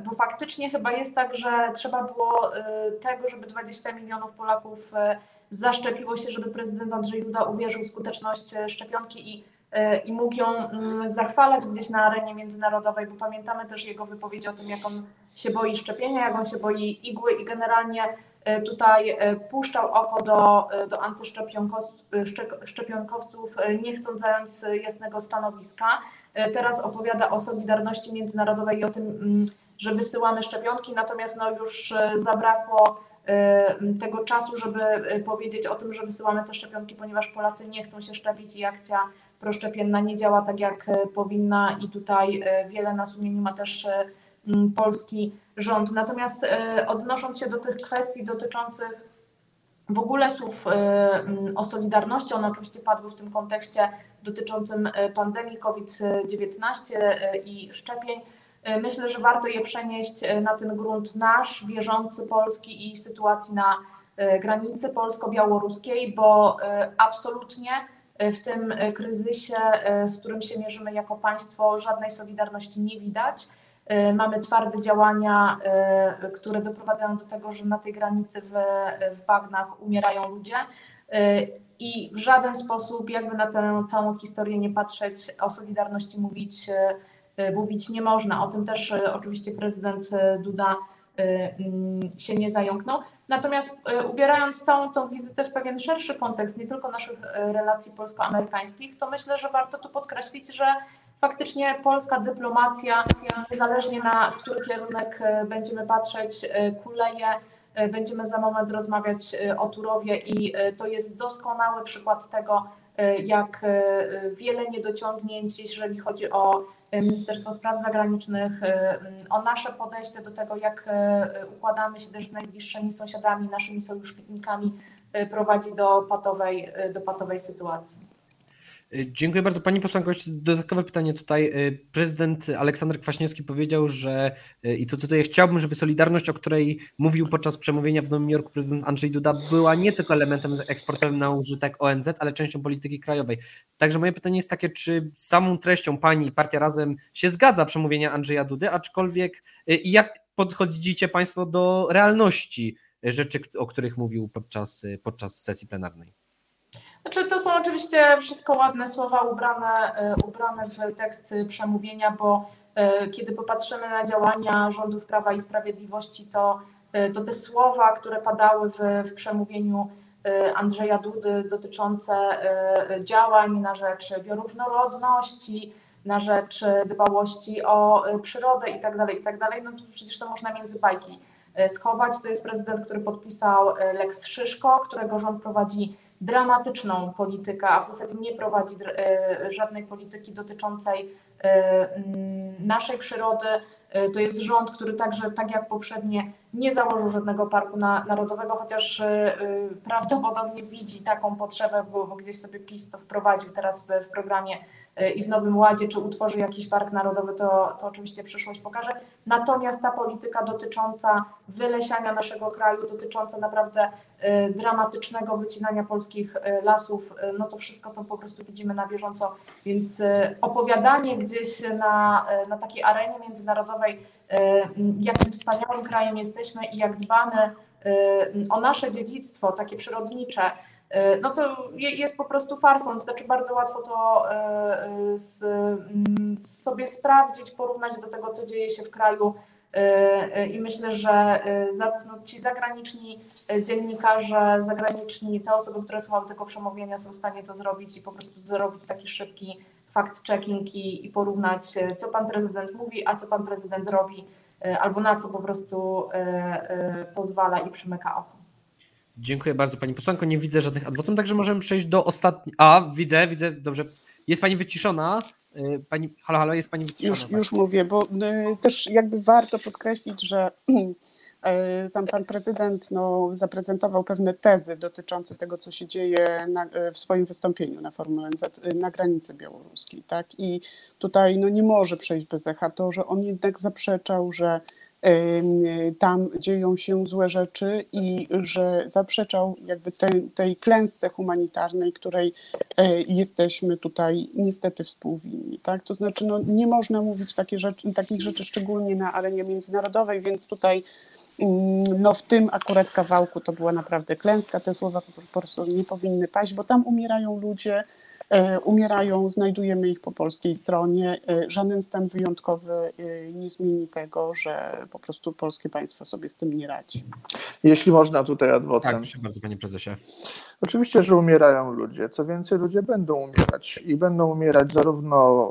Speaker 3: bo faktycznie chyba jest tak, że trzeba było e, tego, żeby 20 milionów Polaków e, zaszczepiło się, żeby prezydent Andrzej Duda uwierzył w skuteczność e, szczepionki i, e, i mógł ją mm, zachwalać gdzieś na arenie międzynarodowej, bo pamiętamy też jego wypowiedzi o tym, jak on się boi szczepienia, jak on się boi igły i generalnie e, tutaj e, puszczał oko do, e, do antyszczepionkowców, e, szczep- szczepionkowców, e, nie chcąc zająć e, jasnego stanowiska. E, Teraz opowiada o solidarności międzynarodowej i o tym, mm, że wysyłamy szczepionki, natomiast no już e, zabrakło e, tego czasu, żeby powiedzieć o tym, że wysyłamy te szczepionki, ponieważ Polacy nie chcą się szczepić i akcja proszczepienna nie działa tak, jak powinna i tutaj wiele na sumieniu ma też polski rząd. Natomiast odnosząc się do tych kwestii dotyczących w ogóle słów o solidarności, one oczywiście padły w tym kontekście dotyczącym e, pandemii COVID-19 e, i szczepień. E, Myślę, że warto je przenieść na ten grunt nasz, bieżący polski i sytuacji na granicy polsko-białoruskiej, bo absolutnie w tym kryzysie, z którym się mierzymy jako państwo, żadnej solidarności nie widać. Mamy twarde działania, które doprowadzają do tego, że na tej granicy w, w bagnach umierają ludzie. E, I w żaden sposób, jakby na tę całą historię nie patrzeć, o solidarności mówić, e, e, mówić nie można. O tym też oczywiście prezydent Duda mm, się nie zająknął. Natomiast ubierając całą tą wizytę w pewien szerszy kontekst, nie tylko naszych relacji polsko-amerykańskich, to myślę, że warto tu podkreślić, że faktycznie polska dyplomacja, niezależnie na który kierunek będziemy patrzeć, kuleje. E, Będziemy za moment rozmawiać e, o Turowie i e, to jest doskonały przykład tego, jak wiele niedociągnięć, jeżeli chodzi o Ministerstwo Spraw Zagranicznych, o nasze podejście do tego, jak układamy się też z najbliższymi sąsiadami, naszymi sojusznikami, prowadzi do patowej, do patowej sytuacji.
Speaker 1: Dziękuję bardzo. Pani posłanko, jeszcze dodatkowe pytanie tutaj. Y, Prezydent Aleksander Kwaśniewski powiedział, że, y, i to cytuję, chciałbym, żeby Solidarność, o której mówił podczas przemówienia w Nowym Jorku prezydent Andrzej Duda, była nie tylko elementem eksportowym na użytek ONZ, ale częścią polityki krajowej. Także moje pytanie jest takie, czy z samą treścią Pani Partia Razem się zgadza przemówienia Andrzeja Dudy, aczkolwiek y, jak podchodzicie Państwo do realności rzeczy, o których mówił podczas, podczas sesji plenarnej?
Speaker 3: Znaczy, to są oczywiście wszystko ładne słowa ubrane, e, ubrane w tekst przemówienia, bo e, kiedy popatrzymy na działania rządów Prawa i Sprawiedliwości, to, e, to te słowa, które padały w, w przemówieniu Andrzeja Dudy dotyczące działań na rzecz bioróżnorodności, na rzecz dbałości o przyrodę itd., itd., no to przecież to można między bajki schować. To jest prezydent, który podpisał Lex Szyszko, którego rząd prowadzi dramatyczną politykę, a w zasadzie nie prowadzi e, żadnej polityki dotyczącej e, naszej przyrody. E, To jest rząd, który także, tak jak poprzednie, nie założył żadnego parku na, narodowego, chociaż e, e, prawdopodobnie widzi taką potrzebę, bo, bo gdzieś sobie PiS to wprowadził teraz w, w programie e, i w Nowym Ładzie, czy utworzy jakiś park narodowy, to, to oczywiście przyszłość pokaże. Natomiast ta polityka dotycząca wylesiania naszego kraju, dotycząca naprawdę dramatycznego wycinania polskich lasów, no to wszystko to po prostu widzimy na bieżąco, więc opowiadanie gdzieś na, na takiej arenie międzynarodowej jakim wspaniałym krajem jesteśmy i jak dbamy o nasze dziedzictwo, takie przyrodnicze, no to jest po prostu farsą. Znaczy bardzo łatwo to z, sobie sprawdzić, porównać do tego, co dzieje się w kraju i myślę, że zarówno ci zagraniczni dziennikarze, zagraniczni, te osoby, które słuchały tego przemówienia są w stanie to zrobić i po prostu zrobić taki szybki fact-checking i, i porównać, co pan prezydent mówi, a co pan prezydent robi, albo na co po prostu pozwala i przymyka oko.
Speaker 1: Dziękuję bardzo Pani posłanko. Nie widzę żadnych adwocem, także możemy przejść do ostatniej. A, widzę, widzę, dobrze. Jest Pani wyciszona. Pani, halo, halo, jest Pani wyciszona.
Speaker 2: Już,
Speaker 1: tak.
Speaker 2: już mówię, bo y, też jakby warto podkreślić, że y, tam pan prezydent no, zaprezentował pewne tezy dotyczące tego, co się dzieje na, w swoim wystąpieniu na forum ONZ y, na granicy białoruskiej. Tak? I tutaj no, nie może przejść bez echa to, że on jednak zaprzeczał, że tam dzieją się złe rzeczy i że zaprzeczał jakby tej, tej klęsce humanitarnej, której e, jesteśmy tutaj niestety współwinni. Tak? To znaczy no, nie można mówić takie rzeczy, takich rzeczy szczególnie na arenie międzynarodowej, więc tutaj no w tym akurat kawałku to była naprawdę klęska, te słowa po prostu nie powinny paść, bo tam umierają ludzie, E, umierają, znajdujemy ich po polskiej stronie. E, żaden stan wyjątkowy e, nie zmieni tego, że po prostu polskie państwo sobie z tym nie radzi.
Speaker 4: Jeśli można tutaj adwocem.
Speaker 1: Tak, proszę bardzo, panie prezesie.
Speaker 4: Oczywiście, że umierają ludzie. Co więcej, ludzie będą umierać i będą umierać zarówno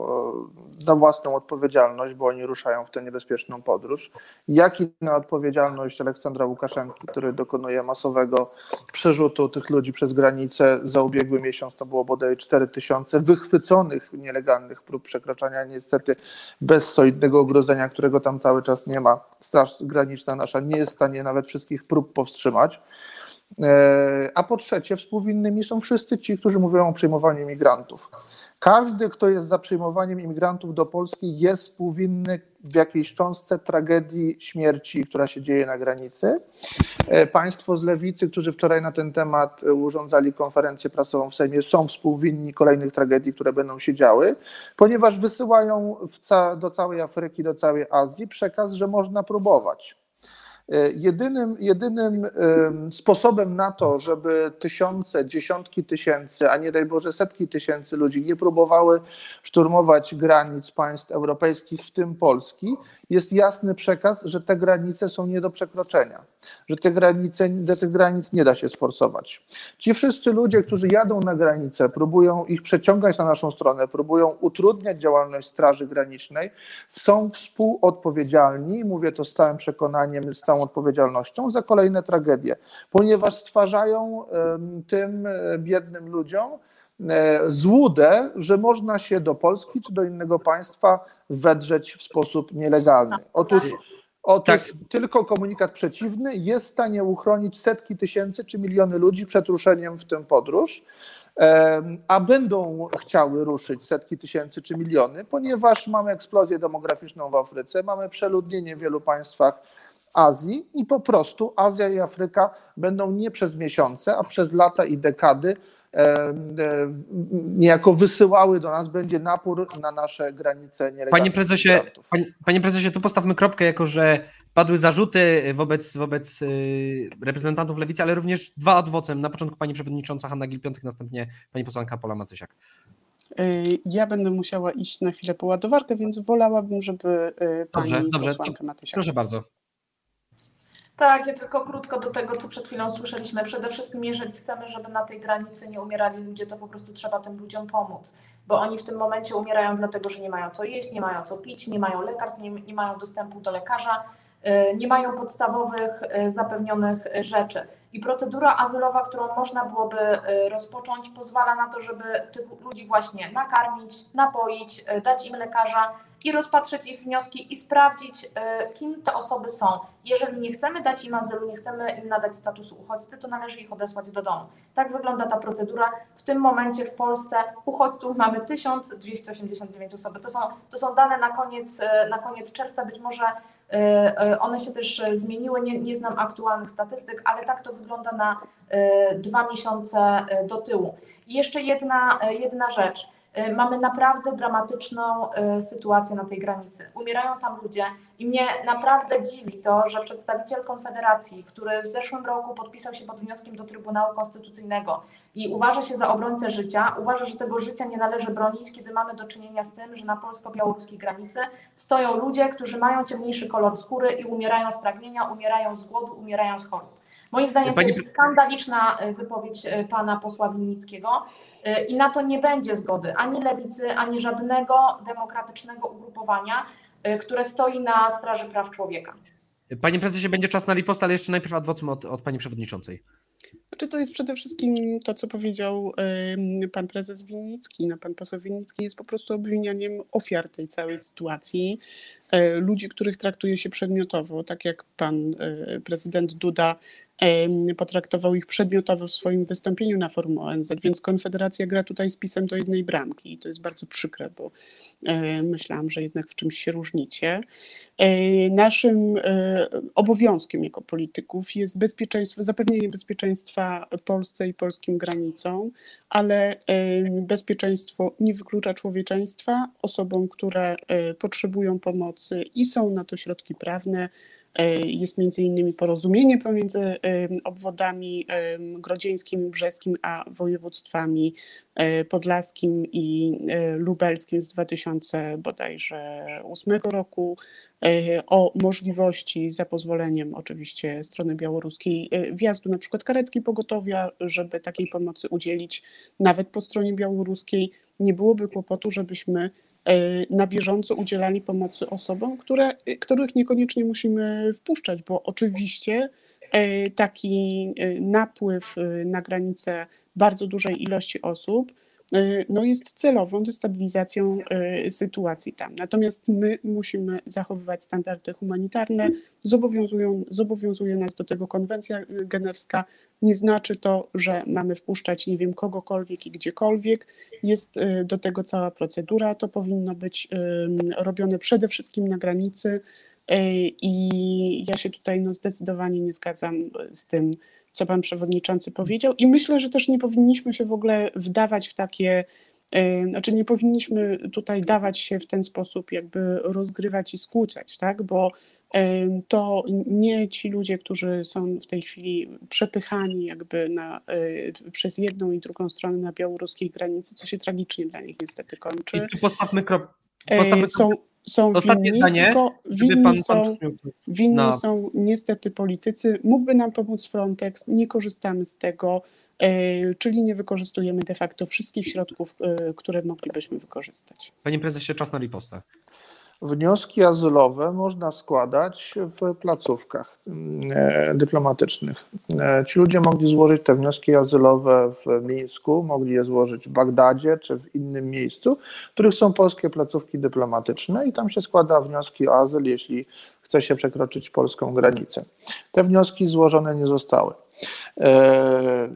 Speaker 4: na własną odpowiedzialność, bo oni ruszają w tę niebezpieczną podróż, jak i na odpowiedzialność Aleksandra Łukaszenki, który dokonuje masowego przerzutu tych ludzi przez granicę. Za ubiegły miesiąc to było bodaj 4 tysiące wychwyconych nielegalnych prób przekraczania, niestety bez solidnego ogrodzenia, którego tam cały czas nie ma. Straż Graniczna nasza nie jest w stanie nawet wszystkich prób powstrzymać. E, a po trzecie, współwinnymi są wszyscy ci, którzy mówią o przyjmowaniu imigrantów. Każdy, kto jest za przyjmowaniem imigrantów do Polski, jest współwinny w jakiejś cząstce tragedii śmierci, która się dzieje na granicy. E, państwo z lewicy, którzy wczoraj na ten temat urządzali konferencję prasową w Sejmie, są współwinni kolejnych tragedii, które będą się działy, ponieważ wysyłają ca do całej Afryki, do całej Azji przekaz, że można próbować. E, jedynym, jedynym sposobem na to, żeby tysiące, dziesiątki tysięcy, a nie daj Boże setki tysięcy ludzi nie próbowały szturmować granic państw europejskich, w tym Polski, jest jasny przekaz, że te granice są nie do przekroczenia, że te granice, do tych granic nie da się sforsować. Ci wszyscy ludzie, którzy jadą na granicę, próbują ich przeciągać na naszą stronę, próbują utrudniać działalność Straży Granicznej, są współodpowiedzialni, mówię to z całym przekonaniem, z całą odpowiedzialnością, za kolejne tragedie, ponieważ stwarzają tym e, biednym ludziom e, złudę, że można się do Polski czy do innego państwa wedrzeć w sposób nielegalny. Otóż, otóż tak. tylko komunikat przeciwny jest w stanie uchronić setki tysięcy czy miliony ludzi przed ruszeniem w tę podróż a będą chciały ruszyć setki tysięcy czy miliony, ponieważ mamy eksplozję demograficzną w Afryce, mamy przeludnienie w wielu państwach Azji i po prostu Azja i Afryka będą nie przez miesiące, a przez lata i dekady e, e, niejako wysyłały do nas, będzie napór na nasze granice nielegalnych
Speaker 1: panie prezesie, panie, panie, prezesie, tu postawmy kropkę, jako że padły zarzuty wobec, wobec y, reprezentantów lewicy, ale również dwa adwocem. Na początku pani przewodnicząca Hanna Gil-Piątek, następnie pani posłanka Pola Matysiak.
Speaker 2: Y, ja będę musiała iść na chwilę po ładowarkę, więc wolałabym, żeby pani dobrze, dobrze, posłanka Matysiak.
Speaker 1: Proszę bardzo.
Speaker 3: Tak, ja tylko krótko do tego, co przed chwilą słyszeliśmy. Przede wszystkim, jeżeli chcemy, żeby na tej granicy nie umierali ludzie, to po prostu trzeba tym ludziom pomóc, bo oni w tym momencie umierają dlatego, że nie mają co jeść, nie mają co pić, nie mają lekarstw, nie, nie mają dostępu do lekarza, y, nie mają podstawowych y, zapewnionych rzeczy. I procedura azylowa, którą można byłoby y, rozpocząć, pozwala na to, żeby tych ludzi właśnie nakarmić, napoić, dać im lekarza, i rozpatrzeć ich wnioski i sprawdzić, e, kim te osoby są. Jeżeli nie chcemy dać im azylu, nie chcemy im nadać statusu uchodźcy, to należy ich odesłać do domu. Tak wygląda ta procedura. W tym momencie w Polsce uchodźców mamy 1289 osoby. To są, to są dane na koniec, e, na koniec czerwca. Być może e, one się też zmieniły, nie, nie znam aktualnych statystyk, ale tak to wygląda na dwa miesiące do tyłu. I jeszcze jedna, jedna rzecz mamy naprawdę dramatyczną y, sytuację na tej granicy. Umierają tam ludzie i mnie naprawdę dziwi to, że przedstawiciel Konfederacji, który w zeszłym roku podpisał się pod wnioskiem do Trybunału Konstytucyjnego i uważa się za obrońcę życia, uważa, że tego życia nie należy bronić, kiedy mamy do czynienia z tym, że na polsko-białoruskiej granicy stoją ludzie, którzy mają ciemniejszy kolor skóry i umierają z pragnienia, umierają z głodu, umierają z chorób. Moim zdaniem to
Speaker 1: Pani-
Speaker 3: jest skandaliczna y, wypowiedź y, pana posła Winnickiego y, i na to nie będzie zgody ani lewicy, ani żadnego demokratycznego ugrupowania, które stoi na straży praw człowieka.
Speaker 1: Panie prezesie, będzie czas na ripost, ale jeszcze najpierw adwocem od, od pani przewodniczącej.
Speaker 2: Znaczy to jest przede wszystkim to, co powiedział pan prezes Winnicki. No, pan poseł Winnicki jest po prostu obwinianiem ofiar tej całej sytuacji. Ludzi, których traktuje się przedmiotowo, tak jak pan prezydent Duda potraktował ich przedmiotowo w swoim wystąpieniu na forum ONZ, więc Konfederacja gra tutaj z pisem do jednej bramki i to jest bardzo przykre, bo e, myślałam, że jednak w czymś się różnicie. E, Naszym e, obowiązkiem jako polityków jest bezpieczeństwo, zapewnienie bezpieczeństwa Polsce i polskim granicom, ale bezpieczeństwo nie wyklucza człowieczeństwa osobom, które potrzebują pomocy i są na to środki prawne. E, Jest między innymi porozumienie pomiędzy obwodami grodzieńskim, brzeskim, a województwami e, podlaskim i e, lubelskim z 2000 bodajże 8 roku o możliwości za pozwoleniem oczywiście strony białoruskiej wjazdu na przykład karetki pogotowia, żeby takiej pomocy udzielić nawet po stronie białoruskiej. Nie byłoby kłopotu, żebyśmy na bieżąco udzielali pomocy osobom, które, e, których niekoniecznie musimy wpuszczać, bo oczywiście e, taki e, napływ e, na granicę bardzo dużej ilości osób e, no jest celową destabilizacją e, sytuacji tam. Natomiast my musimy zachowywać standardy humanitarne, zobowiązują, zobowiązuje nas do tego konwencja genewska. Nie znaczy to, że mamy wpuszczać nie wiem kogokolwiek i gdziekolwiek. Jest e, do tego cała procedura. To powinno być robione przede wszystkim na granicy. E, I ja się tutaj no, zdecydowanie nie zgadzam z tym, co pan przewodniczący powiedział. I myślę, że też nie powinniśmy się w ogóle wdawać w takie, e, znaczy nie powinniśmy tutaj dawać się w ten sposób, jakby rozgrywać i skłócać, tak? Bo e, to nie ci ludzie, którzy są w tej chwili przepychani jakby na, e, przez jedną i drugą stronę na białoruskiej granicy, co się tragicznie dla nich niestety kończy.
Speaker 1: I tu postawmy krok.
Speaker 2: E,
Speaker 1: Postawmy
Speaker 2: Są, są
Speaker 1: Ostatnie
Speaker 2: winni,
Speaker 1: zdanie,
Speaker 2: tylko winni
Speaker 1: pan, pan
Speaker 2: są,
Speaker 1: czas
Speaker 2: Winni
Speaker 1: na-
Speaker 2: są niestety politycy. Mógłby nam pomóc Frontex, nie korzystamy z tego, e, czyli nie wykorzystujemy de facto wszystkich środków, e, które moglibyśmy wykorzystać.
Speaker 1: Panie prezesie, czas na ripostę.
Speaker 4: Wnioski azylowe można składać w placówkach e, dyplomatycznych. E, Ci ludzie mogli złożyć te wnioski azylowe w Mińsku, mogli je złożyć w Bagdadzie czy w innym miejscu, w których są polskie placówki dyplomatyczne i tam się składa wnioski o azyl, jeśli chce się przekroczyć polską granicę. Te wnioski złożone nie zostały. E,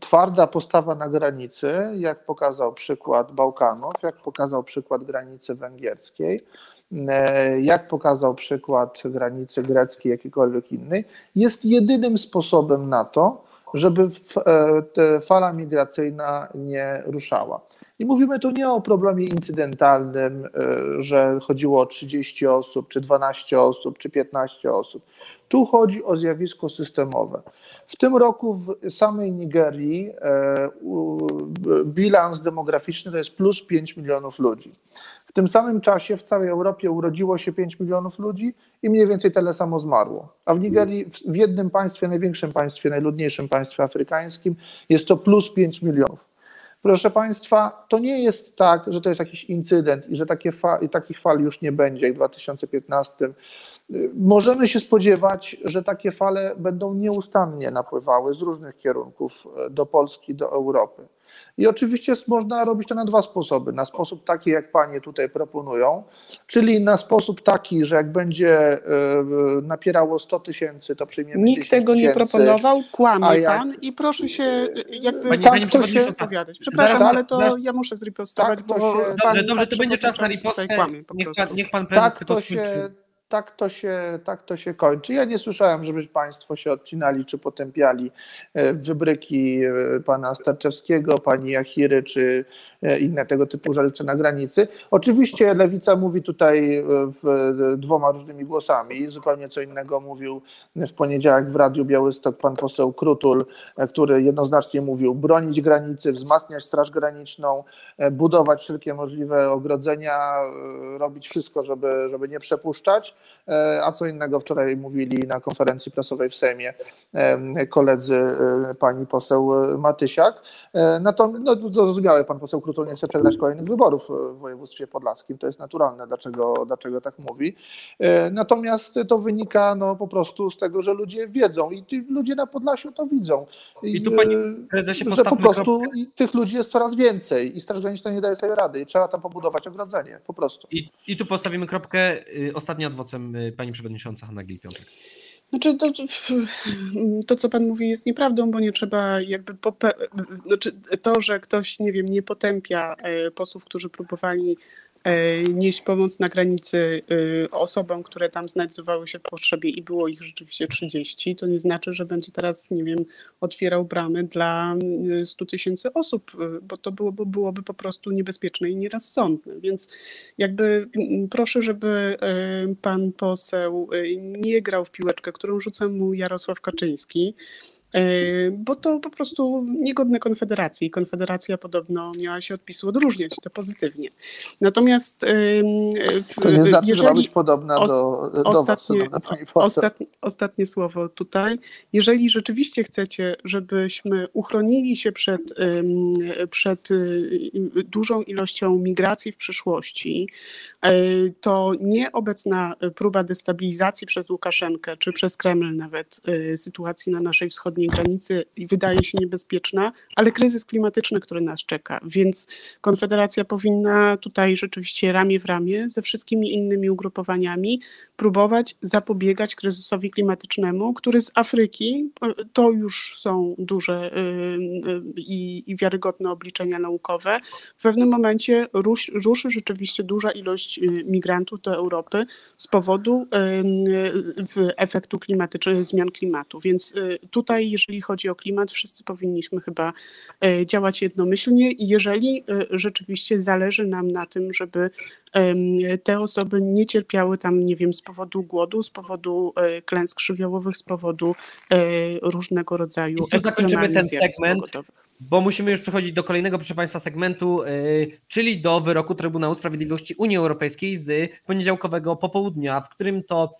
Speaker 4: Twarda postawa na granicy, jak pokazał przykład Bałkanów, jak pokazał przykład granicy węgierskiej, e, jak pokazał przykład granicy greckiej, jakiejkolwiek innej, jest jedynym sposobem na to, żeby e, fala migracyjna nie ruszała. I mówimy tu nie o problemie incydentalnym, e, że chodziło o 30 osób, czy 12 osób, czy 15 osób. Tu chodzi o zjawisko systemowe. W tym roku w samej Nigerii e, bilans demograficzny to jest plus 5 milionów ludzi. W tym samym czasie w całej Europie urodziło się 5 milionów ludzi i mniej więcej tyle samo zmarło. A w Nigerii, w- jednym państwie, największym państwie, najludniejszym państwie afrykańskim, jest to plus 5 milionów. Proszę Państwa, to nie jest tak, że to jest jakiś incydent i że takie fa- i takich fal już nie będzie jak w 2015. Y, Możemy się spodziewać, że takie fale będą nieustannie napływały z różnych kierunków do Polski, do Europy. I oczywiście można robić to na dwa sposoby. Na sposób taki, jak Panie tutaj proponują, czyli na sposób taki, że jak będzie e, napierało 100 tysięcy, to przyjmiemy
Speaker 2: Nikt
Speaker 4: 10
Speaker 2: tego nie proponował, kłamie
Speaker 4: jak-
Speaker 2: pan i proszę się jakby
Speaker 1: Pani-
Speaker 2: tak to się opowiadać. Przepraszam,
Speaker 1: zaraz-
Speaker 2: ale to
Speaker 1: zaraz-
Speaker 2: ja muszę zripostować,
Speaker 4: Tak
Speaker 2: bo
Speaker 4: się-
Speaker 1: Dobrze, dobrze, to będzie czas na ripostę. Niech pan, niech pan prezes
Speaker 4: Tak
Speaker 1: tylko
Speaker 4: to się. Tak to, się, tak to się kończy. Ja nie słyszałem, żeby Państwo się odcinali czy potępiali e, wybryki e, pana Starczewskiego, pani Jachiry czy e, inne tego typu rzeczy na granicy. Oczywiście Lewica mówi tutaj dwoma różnymi głosami. Zupełnie co innego mówił w poniedziałek w Radiu Białystok pan poseł Krutul, który jednoznacznie mówił bronić granicy, wzmacniać Straż Graniczną, budować wszelkie możliwe ogrodzenia, robić wszystko, żeby, żeby nie przepuszczać. E, a co innego wczoraj mówili na konferencji prasowej w Sejmie e, koledzy e, pani poseł Matysiak. Natomiast no, zrozumiałe, pan poseł Krutul nie chce przegrać kolejnych wyborów w województwie podlaskim, to jest naturalne, dlaczego, dlaczego tak mówi. Natomiast to wynika no, po prostu z tego, że ludzie wiedzą i ludzie na Podlasiu to widzą.
Speaker 1: I, I tu pani prezesie
Speaker 4: że po prostu tych ludzi jest coraz więcej i Straż Graniczna nie daje sobie rady i trzeba tam pobudować ogrodzenie, po prostu.
Speaker 1: I, i tu postawimy kropkę, y, ostatni adwocem Y, pani przewodnicząca Hanna Gil-Piątek.
Speaker 2: Znaczy to, to, co pan mówi, jest nieprawdą, bo nie trzeba jakby. Znaczy, to, że ktoś, nie wiem, nie potępia e, posłów, którzy próbowali nieść pomoc na granicy e, osobom, które tam znajdowały się w potrzebie i było ich rzeczywiście 30, to nie znaczy, że będzie teraz, nie wiem, otwierał bramy dla 100 tysięcy osób, e, bo to byłoby, byłoby po prostu niebezpieczne i nierozsądne. Więc jakby proszę, żeby pan poseł nie grał w piłeczkę, którą rzuca mu Jarosław Kaczyński, bo to po prostu niegodne Konfederacji. Konfederacja podobno miała się od PiSu odróżniać, to pozytywnie. Natomiast
Speaker 4: to nie znaczy, że ma być podobna do, do ostatnie, was, pani
Speaker 2: ostatnie, ostatnie słowo tutaj. Jeżeli rzeczywiście chcecie, żebyśmy uchronili się przed, przed y, dużą ilością migracji w przyszłości, e, to nieobecna próba destabilizacji przez Łukaszenkę, czy przez Kreml nawet y, sytuacji na naszej wschodniej wschodniej granicy wydaje się niebezpieczna, ale kryzys klimatyczny, który nas czeka, więc Konfederacja powinna tutaj rzeczywiście ramię w ramię ze wszystkimi innymi ugrupowaniami próbować zapobiegać kryzysowi klimatycznemu, który z Afryki, to już są duże y, y, i, wiarygodne obliczenia naukowe, w pewnym momencie rusz, ruszy rzeczywiście duża ilość y, migrantów do Europy z powodu efektu klimatycznego, zmian klimatu. Więc tutaj jeżeli chodzi o klimat, wszyscy powinniśmy chyba e, działać jednomyślnie jeżeli e, rzeczywiście zależy nam na tym, żeby te osoby nie cierpiały tam, nie wiem, z powodu głodu, z powodu e, klęsk żywiołowych, z powodu różnego rodzaju.
Speaker 1: I tu zakończymy ten segment bo musimy już przechodzić do kolejnego, proszę Państwa, segmentu, yy, czyli do wyroku Trybunału Sprawiedliwości Unii Europejskiej z poniedziałkowego popołudnia, w którym to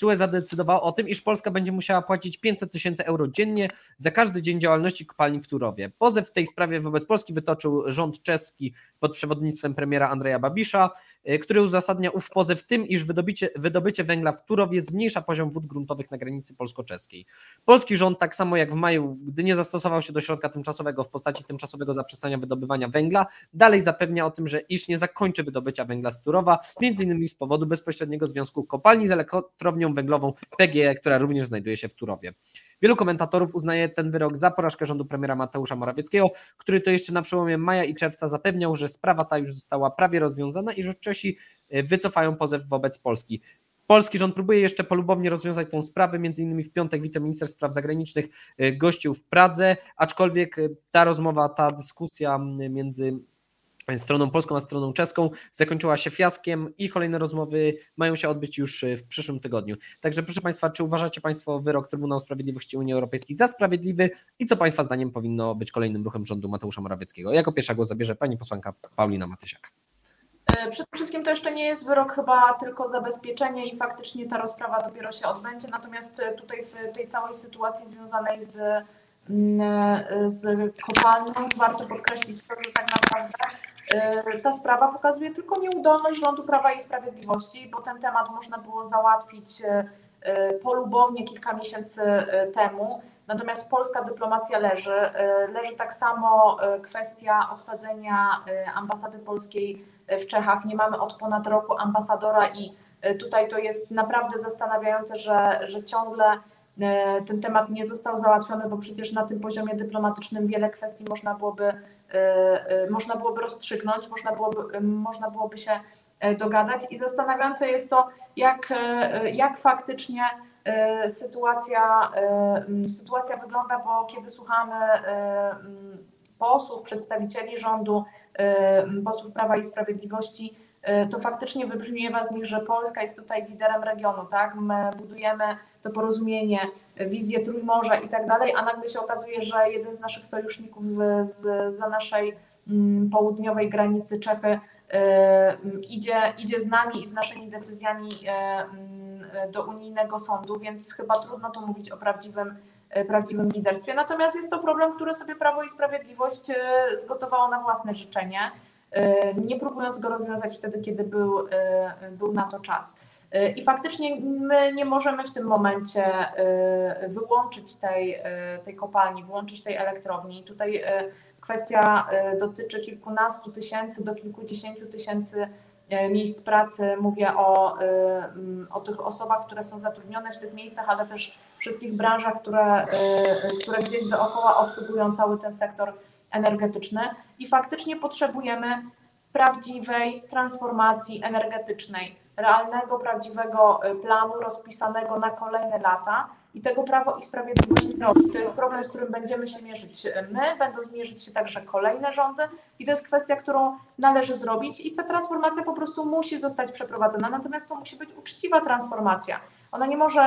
Speaker 1: CUE zadecydowało o tym, iż Polska będzie musiała płacić 500 tysięcy euro dziennie za każdy dzień działalności kopalni w Turowie. Pozew w tej sprawie wobec Polski wytoczył rząd czeski pod przewodnictwem premiera Andrzeja Babisza, który uzasadnia ów pozew tym, iż wydobycie, wydobycie węgla w Turowie zmniejsza poziom wód gruntowych na granicy polsko-czeskiej. Polski rząd, tak samo jak w maju, gdy nie zastosował się do środka tymczasowego w postaci tymczasowego zaprzestania wydobywania węgla. Dalej zapewnia o tym, że iż nie zakończy wydobycia węgla z Turowa, między innymi z powodu bezpośredniego związku kopalni z elektrownią węglową PGE, która również znajduje się w Turowie. Wielu komentatorów uznaje ten wyrok za porażkę rządu premiera Mateusza Morawieckiego, który to jeszcze na przełomie maja i czerwca zapewniał, że sprawa ta już została prawie rozwiązana i że Czesi e, wycofają pozew wobec Polski. Polski rząd próbuje jeszcze polubownie rozwiązać tą sprawę, między innymi w piątek wiceminister spraw zagranicznych e, gościł w Pradze, aczkolwiek e, ta rozmowa, ta dyskusja między stroną polską a stroną czeską zakończyła się fiaskiem i kolejne rozmowy mają się odbyć już e, w przyszłym tygodniu. Także proszę Państwa, czy uważacie Państwo wyrok Trybunału Sprawiedliwości Unii Europejskiej za sprawiedliwy i co Państwa zdaniem powinno być kolejnym ruchem rządu Mateusza Morawieckiego? Jako pierwsza głos zabierze Pani posłanka Paulina Matysiak.
Speaker 3: E, przede wszystkim to jeszcze nie jest wyrok chyba tylko zabezpieczenie i faktycznie ta rozprawa dopiero się odbędzie. Natomiast e, tutaj w tej całej sytuacji związanej z, mm, z kopalnią warto podkreślić to, że tak naprawdę ta sprawa pokazuje tylko nieudolność rządu Prawa i Sprawiedliwości, bo ten temat można było załatwić polubownie kilka miesięcy temu. Natomiast polska dyplomacja leży. Leży tak samo kwestia obsadzenia ambasady polskiej w Czechach. Nie mamy od ponad roku ambasadora i e, tutaj to jest naprawdę zastanawiające, że, że ciągle e, ten temat nie został załatwiony, bo przecież na tym poziomie dyplomatycznym wiele kwestii można byłoby można byłoby rozstrzygnąć, można byłoby, można byłoby się dogadać i zastanawiające jest to, jak, jak faktycznie sytuacja, sytuacja wygląda, bo kiedy słuchamy posłów, przedstawicieli rządu, posłów Prawa i Sprawiedliwości, to faktycznie wybrzmiewa z nich, że Polska jest tutaj liderem regionu, tak? My budujemy to porozumienie, wizję Trójmorza i tak dalej, a nagle się okazuje, że jeden z naszych sojuszników z, za naszej południowej granicy Czechy idzie, idzie z nami i z naszymi decyzjami do unijnego sądu, więc chyba trudno tu mówić o prawdziwym E, prawdziwym liderstwie. Natomiast jest to problem, który sobie Prawo i Sprawiedliwość e, zgotowało na własne życzenie, e, nie próbując go rozwiązać wtedy, kiedy był, był na to czas. I faktycznie my nie możemy w tym momencie wyłączyć tej, tej kopalni, wyłączyć tej elektrowni. Tutaj kwestia dotyczy kilkunastu tysięcy do kilkudziesięciu tysięcy miejsc pracy. Mówię o, o tych osobach, które są zatrudnione w tych miejscach, ale też wszystkich branżach, które, które gdzieś dookoła obsługują cały ten sektor energetyczny. I faktycznie potrzebujemy prawdziwej transformacji energetycznej, realnego, prawdziwego planu rozpisanego na kolejne lata i tego Prawo i Sprawiedliwość nie robi. To jest problem, z którym będziemy się mierzyć my, będą zmierzyć się także kolejne rządy i to jest kwestia, którą należy zrobić i ta transformacja po prostu musi zostać przeprowadzona, natomiast to musi być uczciwa transformacja. Ona nie może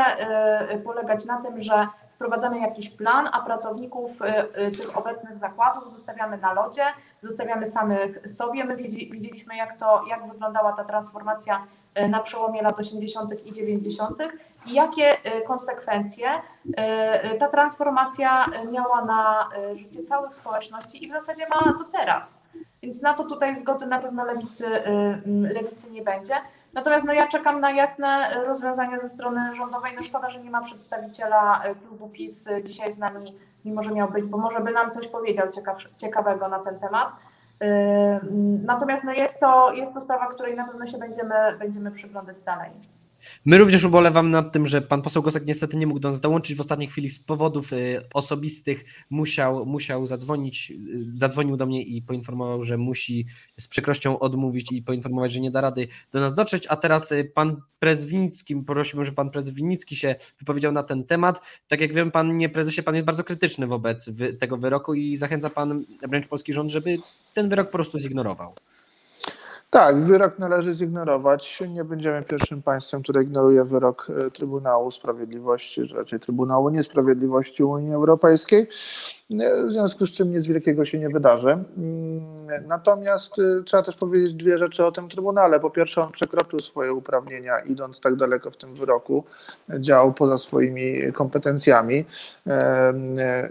Speaker 3: y, polegać na tym, że wprowadzamy jakiś plan, a pracowników y, y, tych obecnych zakładów zostawiamy na lodzie, zostawiamy samych sobie. My widzieliśmy, jak, to, jak wyglądała ta transformacja na przełomie lat 80. i 90. i jakie e, konsekwencje e, ta transformacja miała na życie całych społeczności i w zasadzie ma do teraz. Więc na to tutaj zgody na pewno lewicy, lewicy nie będzie. Natomiast no, ja czekam na jasne rozwiązania ze strony rządowej. No szkoda, że nie ma przedstawiciela klubu PiS dzisiaj z nami, mimo że miał być, bo może by nam coś powiedział ciekaw, ciekawego na ten temat. Natomiast no jest, to, jest to sprawa, której na pewno się będziemy, będziemy przyglądać dalej.
Speaker 1: My również ubolewam nad tym, że pan poseł Gosek niestety nie mógł do nas dołączyć w ostatniej chwili z powodów y, osobistych. Musiał, musiał zadzwonić, y, zadzwonił do mnie i poinformował, że musi z przykrością odmówić i poinformować, że nie da rady do nas dotrzeć. A teraz y, pan prezes Winicki, prosiłbym, żeby pan prezes Winicki się wypowiedział na ten temat. Tak jak wiem, panie prezesie, pan jest bardzo krytyczny wobec tego wyroku i zachęca pan wręcz polski rząd, żeby ten wyrok po prostu zignorował.
Speaker 4: Tak, wyrok należy zignorować. Nie będziemy pierwszym państwem, które ignoruje wyrok e, Trybunału Sprawiedliwości, raczej Trybunału Niesprawiedliwości Unii Europejskiej w związku z czym nic wielkiego się nie wydarzy. Natomiast y, trzeba też powiedzieć dwie rzeczy o tym Trybunale. Po pierwsze, on przekroczył swoje uprawnienia, idąc tak daleko w tym wyroku, działał poza swoimi kompetencjami.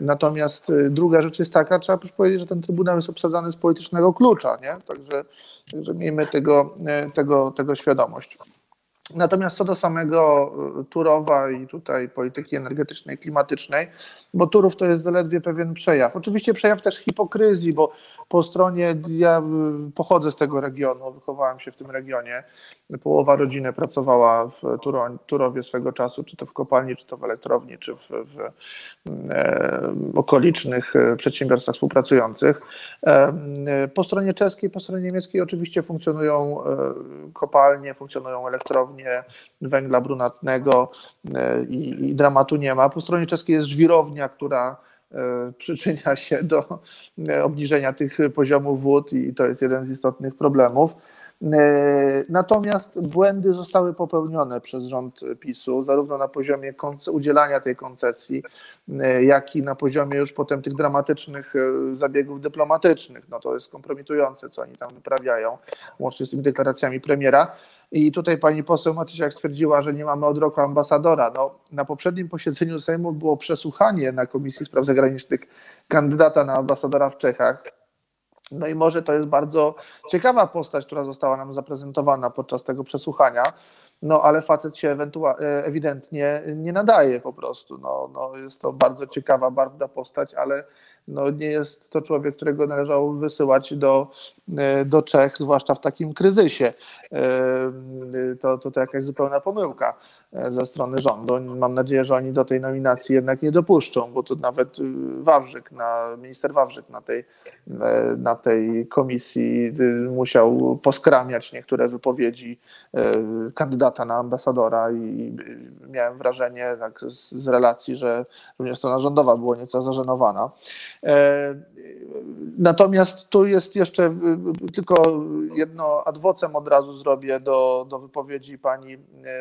Speaker 4: Natomiast y, druga rzecz jest taka, trzeba też powiedzieć, że ten Trybunał jest obsadzany z politycznego klucza, nie? Także, także miejmy tego, y, tego, tego świadomość. Natomiast co do samego y, Turowa i tutaj polityki energetycznej, klimatycznej, bo Turów to jest zaledwie pewien przejaw. Oczywiście przejaw też hipokryzji, bo po stronie, ja y, pochodzę z tego regionu, wychowałem się w tym regionie, połowa rodziny pracowała w Turowie swego czasu, czy to w kopalni, czy to w elektrowni, czy w, w e, okolicznych e, przedsiębiorstwach współpracujących. E, po stronie czeskiej, po stronie niemieckiej oczywiście funkcjonują e, kopalnie, funkcjonują elektrownie węgla brunatnego e, i, i dramatu nie ma. Po stronie czeskiej jest żwirownia, która e, przyczynia się do obniżenia tych poziomów wód i to jest jeden z istotnych problemów. E, natomiast błędy zostały popełnione przez rząd PiSu, zarówno na poziomie udzielania tej koncesji, e, jak i na poziomie już potem tych dramatycznych e, zabiegów dyplomatycznych. No to jest kompromitujące, co oni tam wyprawiają, łącznie z tymi deklaracjami premiera. I tutaj pani poseł Matysiak stwierdziła, że nie mamy od roku ambasadora. No, na poprzednim posiedzeniu Sejmu było przesłuchanie na Komisji Spraw Zagranicznych kandydata na ambasadora w Czechach. No i może to jest bardzo ciekawa postać, która została nam zaprezentowana podczas tego przesłuchania, no ale facet się e, ewidentnie nie nadaje po prostu. No, no jest to bardzo ciekawa, bardzo postać, ale no nie jest to człowiek, którego należało wysyłać do, e, do Czech, zwłaszcza w takim kryzysie. E, to, to, to jakaś zupełna pomyłka. E, ze strony rządu. Mam nadzieję, że oni do tej nominacji jednak nie dopuszczą, bo to nawet y, Wawrzyk, na, minister Wawrzyk na tej, e, na tej komisji y, musiał poskramiać niektóre wypowiedzi e, kandydata na ambasadora i miałem wrażenie tak z, z relacji, że również strona rządowa była nieco zażenowana. Natomiast tu jest jeszcze y, tylko jedno adwocem od razu zrobię do, do wypowiedzi pani,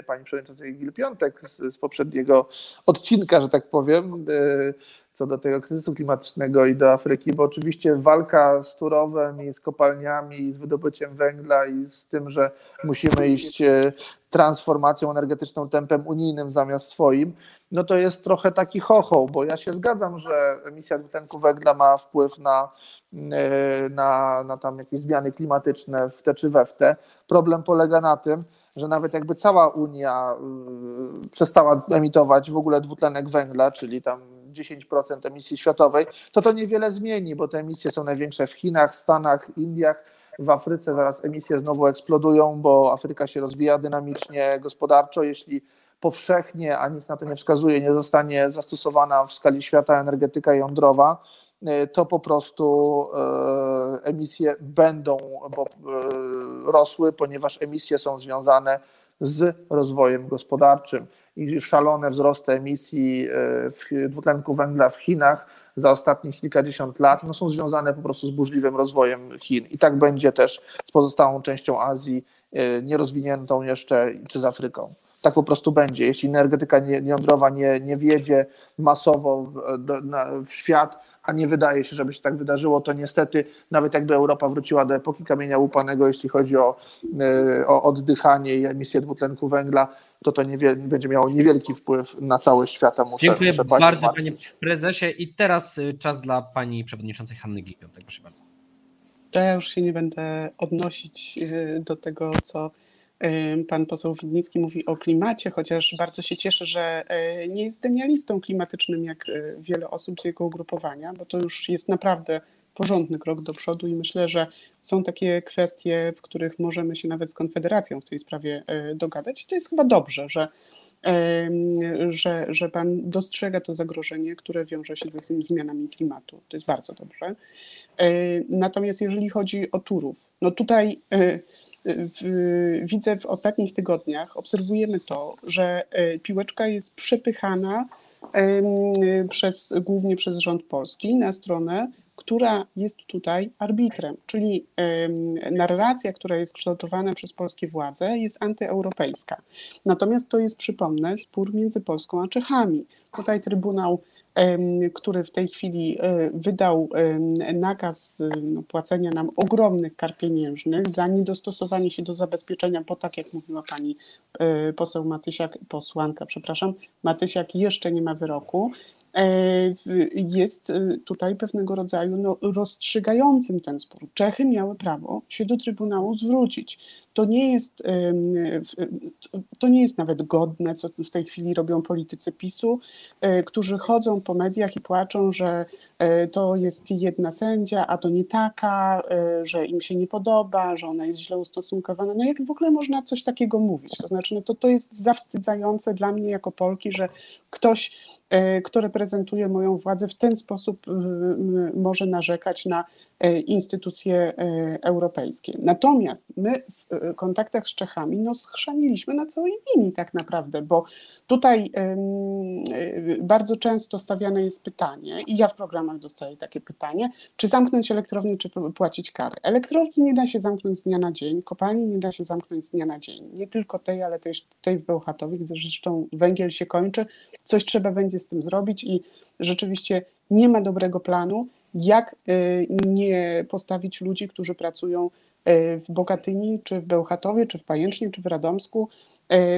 Speaker 4: pani przewodniczącej Gil-Piątek z, z poprzedniego odcinka, że tak powiem, y, co do tego kryzysu klimatycznego i do Afryki, bo oczywiście walka z Turowem i z kopalniami, i z wydobyciem węgla i z tym, że musimy iść y, transformacją energetyczną tempem unijnym zamiast swoim, no to jest trochę taki chochoł, bo ja się zgadzam, że emisja dwutlenku węgla ma wpływ na, e, na, na tam jakieś zmiany klimatyczne w te czy we w te. Problem polega na tym, że nawet jakby cała Unia y, przestała emitować w ogóle dwutlenek węgla, czyli tam 10% emisji światowej, to to niewiele zmieni, bo te emisje są największe w Chinach, Stanach, Indiach. W Afryce zaraz emisje znowu eksplodują, bo Afryka się rozwija dynamicznie gospodarczo. Jeśli powszechnie, a nic na to nie wskazuje, nie zostanie zastosowana w skali świata energetyka jądrowa, to po prostu e, emisje będą e, rosły, ponieważ emisje są związane z rozwojem gospodarczym i szalone wzrosty emisji dwutlenku węgla w Chinach za ostatnich kilkadziesiąt lat no, są związane po prostu z burzliwym rozwojem Chin. I tak będzie też z pozostałą częścią Azji, nierozwiniętą jeszcze, czy z Afryką tak po prostu będzie. Jeśli energetyka jądrowa nie, nie wjedzie masowo w, na, w świat, a nie wydaje się, żeby się tak wydarzyło, to niestety nawet jakby Europa wróciła do epoki kamienia łupanego, jeśli chodzi o, e, o oddychanie i emisję dwutlenku węgla, to to nie będzie miało niewielki wpływ na cały świat. Muszę,
Speaker 1: Dziękuję
Speaker 4: muszę
Speaker 1: bardzo panie prezesie i teraz y, czas dla pani przewodniczącej Hanny Gilpiątek, proszę bardzo.
Speaker 2: Ja już się nie będę odnosić y, do tego, co Pan poseł Widnicki mówi o klimacie, chociaż bardzo się cieszę, że e, nie jest denialistą klimatycznym jak e, wiele osób z jego ugrupowania, bo to już jest naprawdę porządny krok do przodu i myślę, że są takie kwestie, w których możemy się nawet z Konfederacją w tej sprawie e, dogadać. I to jest chyba dobrze, że, że, że Pan dostrzega to zagrożenie, które wiąże się ze zmianami klimatu. To jest bardzo dobrze. Natomiast jeżeli chodzi o Turów, no tutaj widzę w ostatnich tygodniach, obserwujemy to, że e, piłeczka jest przepychana przez, głównie przez rząd polski na stronę, która jest tutaj arbitrem, czyli narracja, która jest kształtowana przez polskie władze, jest antyeuropejska. Natomiast to jest, przypomnę, spór między Polską a Czechami. Tutaj Trybunał który w tej chwili wydał nakaz no, płacenia nam ogromnych kar pieniężnych za niedostosowanie się do zabezpieczenia, bo tak jak mówiła pani e, poseł Matysiak, posłanka, przepraszam, Matysiak jeszcze nie ma wyroku, jest e, tutaj pewnego rodzaju no, rozstrzygającym ten spór. Czechy miały prawo się do Trybunału zwrócić. To nie jest, to nie jest nawet godne, co w tej chwili robią politycy PiSu, e, którzy chodzą po mediach i płaczą, że to jest jedna sędzia, a to nie taka, że im się nie podoba, że ona jest źle ustosunkowana. No jak w ogóle można coś takiego mówić? To znaczy, no to, to jest zawstydzające dla mnie jako Polki, że ktoś E, kto reprezentuje moją władzę, w ten sposób może narzekać na e, instytucje e, europejskie. Natomiast my w kontaktach z Czechami no, schrzaniliśmy na całej linii tak naprawdę, bo tutaj bardzo często stawiane jest pytanie, i ja w programach dostaję takie pytanie, czy zamknąć elektrownię, czy płacić kary. Elektrowni nie da się zamknąć z dnia na dzień, kopalni nie da się zamknąć z dnia na dzień. Nie tylko tej, ale też tej w Bełchatowie, gdzie zresztą węgiel się kończy, coś trzeba będzie z tym zrobić i rzeczywiście nie ma dobrego planu, jak y, nie postawić ludzi, którzy pracują y, w Bogatyni, czy w Bełchatowie, czy w Pajęcznie, czy w Radomsku,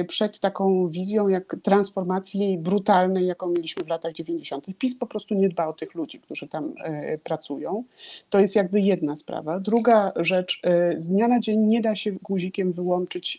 Speaker 2: przed taką wizją jak transformacji brutalnej, jaką mieliśmy w latach 90. PiS po prostu nie dba o tych ludzi, którzy tam e, pracują. To jest jakby jedna sprawa. Druga rzecz, e, z dnia na dzień nie da się guzikiem wyłączyć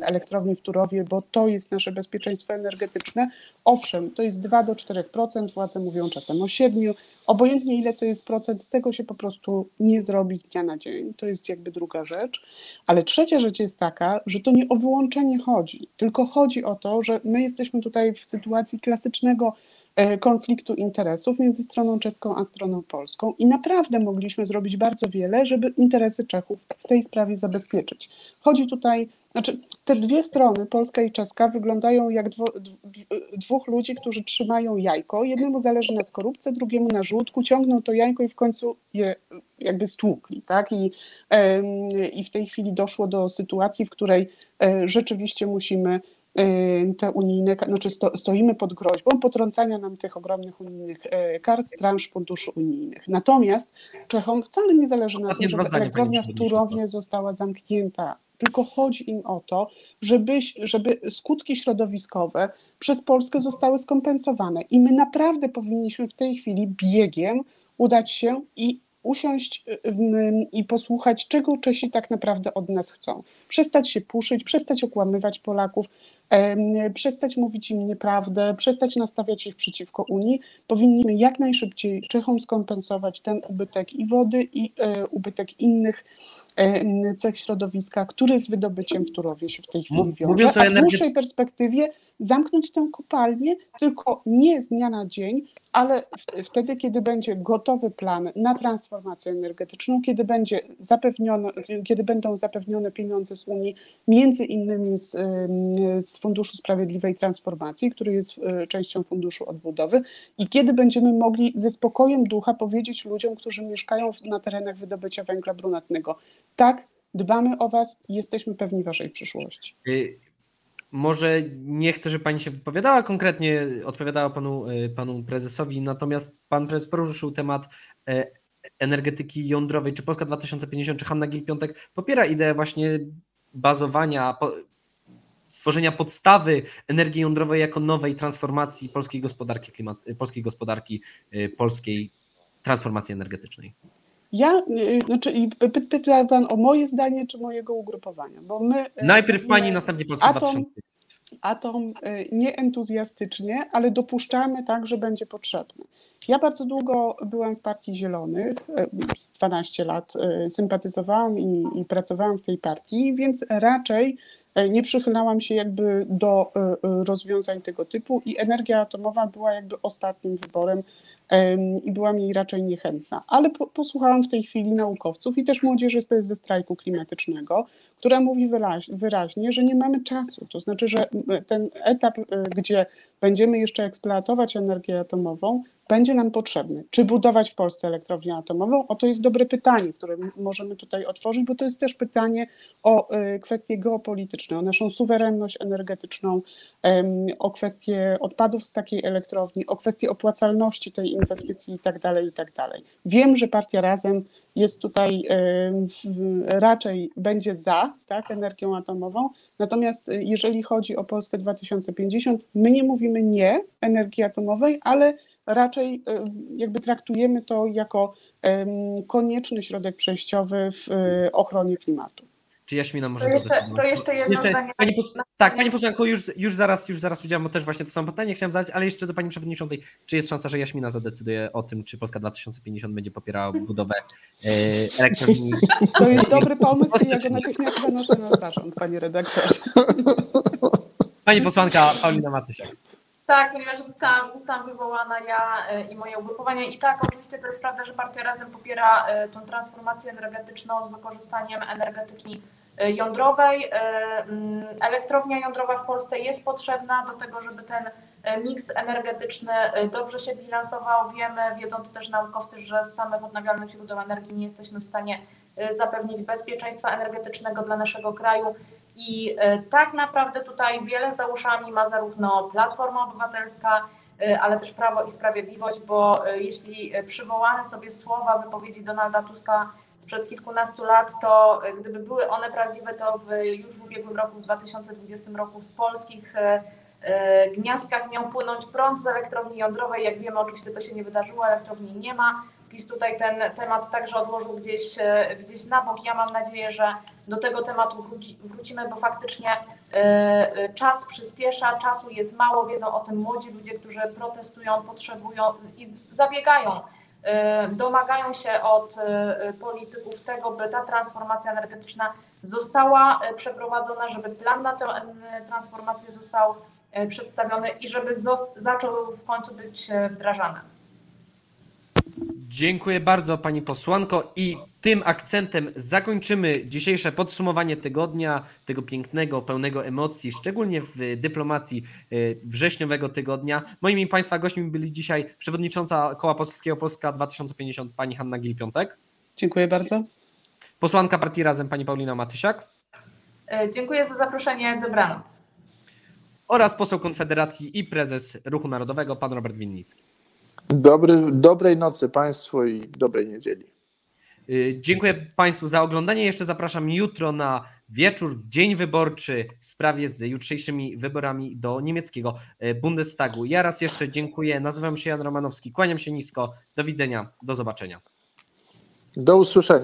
Speaker 2: elektrowni w Turowie, bo to jest nasze bezpieczeństwo energetyczne. Owszem, to jest 2 do 4%, władze mówią czasem o 7%, obojętnie ile to jest procent, tego się po prostu nie zrobi z dnia na dzień. To jest jakby druga rzecz. Ale trzecia rzecz jest taka, że to nie owołuje połączenie chodzi, tylko chodzi o to, że my jesteśmy tutaj w sytuacji klasycznego konfliktu interesów między stroną czeską a stroną polską i naprawdę mogliśmy zrobić bardzo wiele, żeby interesy Czechów w tej sprawie zabezpieczyć. Chodzi tutaj, znaczy te dwie strony, polska i czeska, wyglądają jak dwo, dwóch ludzi, którzy trzymają jajko. Jednemu zależy na skorupce, drugiemu na żółtku, ciągną to jajko i w końcu je jakby stłukli. Tak? I, I w tej chwili doszło do sytuacji, w której e, rzeczywiście musimy e, te unijne, znaczy sto, stoimy pod groźbą potrącania nam tych ogromnych unijnych e, kart z transz funduszy unijnych. Natomiast Czechom wcale nie zależy na tym, żeby elektrownia w. Turownie została zamknięta. Tylko chodzi im o to, żebyś, żeby skutki środowiskowe przez Polskę zostały skompensowane. I my naprawdę powinniśmy w tej chwili biegiem udać się i usiąść i posłuchać, czego Czesi tak naprawdę od nas chcą. Przestać się puszyć, przestać okłamywać Polaków, przestać mówić im nieprawdę, przestać nastawiać ich przeciwko Unii. Powinniśmy jak najszybciej Czechom skompensować ten ubytek i wody, i e, ubytek innych cech środowiska, który z wydobyciem w Turowie się w tej chwili wiąże,
Speaker 1: mówiąc o
Speaker 2: a w dłuższej perspektywie zamknąć tę kopalnię, tylko nie z dnia na dzień, ale wtedy, kiedy będzie gotowy plan na transformację energetyczną, kiedy, będzie zapewnione, kiedy będą zapewnione pieniądze z Unii, między innymi z, z Funduszu Sprawiedliwej Transformacji, który jest y, częścią Funduszu Odbudowy, i kiedy będziemy mogli ze spokojem ducha powiedzieć ludziom, którzy mieszkają na terenach wydobycia węgla brunatnego, tak, dbamy o Was jesteśmy pewni Waszej przyszłości.
Speaker 1: Y, Może nie chcę, żeby pani się wypowiadała konkretnie, odpowiadała panu, y, panu prezesowi, natomiast pan prezes poruszył temat e, energetyki jądrowej. Czy Polska 2050, czy Hanna Gil-Piątek popiera ideę właśnie bazowania, stworzenia podstawy energii jądrowej jako nowej transformacji polskiej gospodarki, klimat, polskiej gospodarki, y, polskiej transformacji energetycznej?
Speaker 2: Ja, y, znaczy, pyta Pan o moje zdanie czy mojego ugrupowania, bo my... y,
Speaker 1: Najpierw pani, następnie Polska
Speaker 2: Atom-
Speaker 1: 2050.
Speaker 2: Atom y, nie entuzjastycznie, ale dopuszczamy tak, że będzie potrzebny. Ja bardzo długo byłam w Partii Zielonych, z 12 lat sympatyzowałam i, i pracowałam w tej partii, więc raczej nie przychylałam się jakby do rozwiązań tego typu i energia atomowa była jakby ostatnim wyborem em, i byłam jej raczej niechętna. Ale po, posłuchałam w tej chwili naukowców i też młodzieży z- ze strajku klimatycznego, która mówi wyraź, wyraźnie, że nie mamy czasu. To znaczy, że ten etap, y, gdzie będziemy jeszcze eksploatować energię atomową, będzie nam potrzebny. Czy budować w Polsce elektrownię atomową? O to jest dobre pytanie, które możemy tutaj otworzyć, bo to jest też pytanie o y, kwestie geopolityczne, o naszą suwerenność energetyczną, o kwestie odpadów z takiej elektrowni, o kwestie opłacalności tej inwestycji i tak dalej, i tak. Wiem, że partia Razem jest tutaj raczej będzie za tak, energią atomową, natomiast y, jeżeli chodzi o Polskę 2050, my nie mówimy nie energii atomowej, ale raczej y, jakby traktujemy to jako konieczny środek przejściowy w y, ochronie klimatu.
Speaker 1: Czy Jaśmina może
Speaker 3: To jeszcze,
Speaker 1: zadecydować?
Speaker 3: to jeszcze jedno
Speaker 1: Jeszcze,
Speaker 3: zdanie.
Speaker 1: pani pos- tak, pani posłanko, już, już zaraz, już zaraz udziałem, bo też właśnie to samo pytanie chciałem zadać, ale jeszcze do pani przewodniczącej. Czy jest szansa, że Jaśmina zadecyduje o tym, czy Polska 2050 będzie popierała budowę e, elektrowni?
Speaker 2: To jest dobry pomysł i ja go natychmiast zanoszę na zarząd, panie redaktorze.
Speaker 1: Pani posłanka Paulina Matysiak.
Speaker 3: Tak, ponieważ zostałam, zostałam wywołana ja e, i moje ugrupowanie. I tak, oczywiście to jest prawda, że Partia Razem popiera e, tą transformację energetyczną z wykorzystaniem energetyki e, jądrowej. Mm, Elektrownia jądrowa w Polsce jest potrzebna do tego, żeby ten miks energetyczny dobrze się bilansował. Wiemy, wiedzą to też naukowcy, że z samych odnawialnych źródeł energii nie jesteśmy w stanie zapewnić bezpieczeństwa energetycznego dla naszego kraju. I e, tak naprawdę tutaj wiele za uszami ma zarówno Platforma Obywatelska, e, ale też Prawo i Sprawiedliwość, bo e, jeśli przywołamy sobie słowa wypowiedzi Donalda Tuska sprzed kilkunastu lat, to gdyby były one prawdziwe, to w, już w ubiegłym roku, w 2020 roku w polskich gniazdkach miał płynąć prąd z elektrowni jądrowej. Jak wiemy, oczywiście to się nie wydarzyło, elektrowni nie ma. PiS tutaj ten temat także odłożył gdzieś, e, gdzieś na bok. Ja mam nadzieję, że do tego tematu wróci, wrócimy, bo faktycznie e, e, czas przyspiesza, czasu jest mało, wiedzą o tym młodzi ludzie, którzy protestują, potrzebują i zabiegają domagają się od polityków tego, by ta transformacja energetyczna została przeprowadzona, żeby plan na tę transformację został przedstawiony i żeby zaczął w końcu być wdrażany.
Speaker 1: Dziękuję bardzo Pani posłanko i tym akcentem zakończymy dzisiejsze podsumowanie tygodnia, tego pięknego, pełnego emocji, szczególnie w dyplomacji y, wrześniowego tygodnia. Moimi Państwa gośćmi byli dzisiaj przewodnicząca Koła Poselskiego Polska 2050 Pani Hanna Gil-Piątek,
Speaker 2: Dziękuję bardzo.
Speaker 1: posłanka partii Razem Pani Paulina Matysiak
Speaker 3: E, Dziękuję za zaproszenie, dobranoc.
Speaker 1: oraz poseł Konfederacji i prezes Ruchu Narodowego Pan Robert Winnicki.
Speaker 4: Dobry, dobrej nocy Państwu i dobrej niedzieli.
Speaker 1: Y, Dziękuję Państwu za oglądanie. Jeszcze zapraszam jutro na wieczór, dzień wyborczy w sprawie z jutrzejszymi wyborami do niemieckiego y, Bundestagu. Ja raz jeszcze dziękuję. Nazywam się Jan Romanowski. Kłaniam się nisko. Do widzenia. Do zobaczenia.
Speaker 4: Do usłyszenia.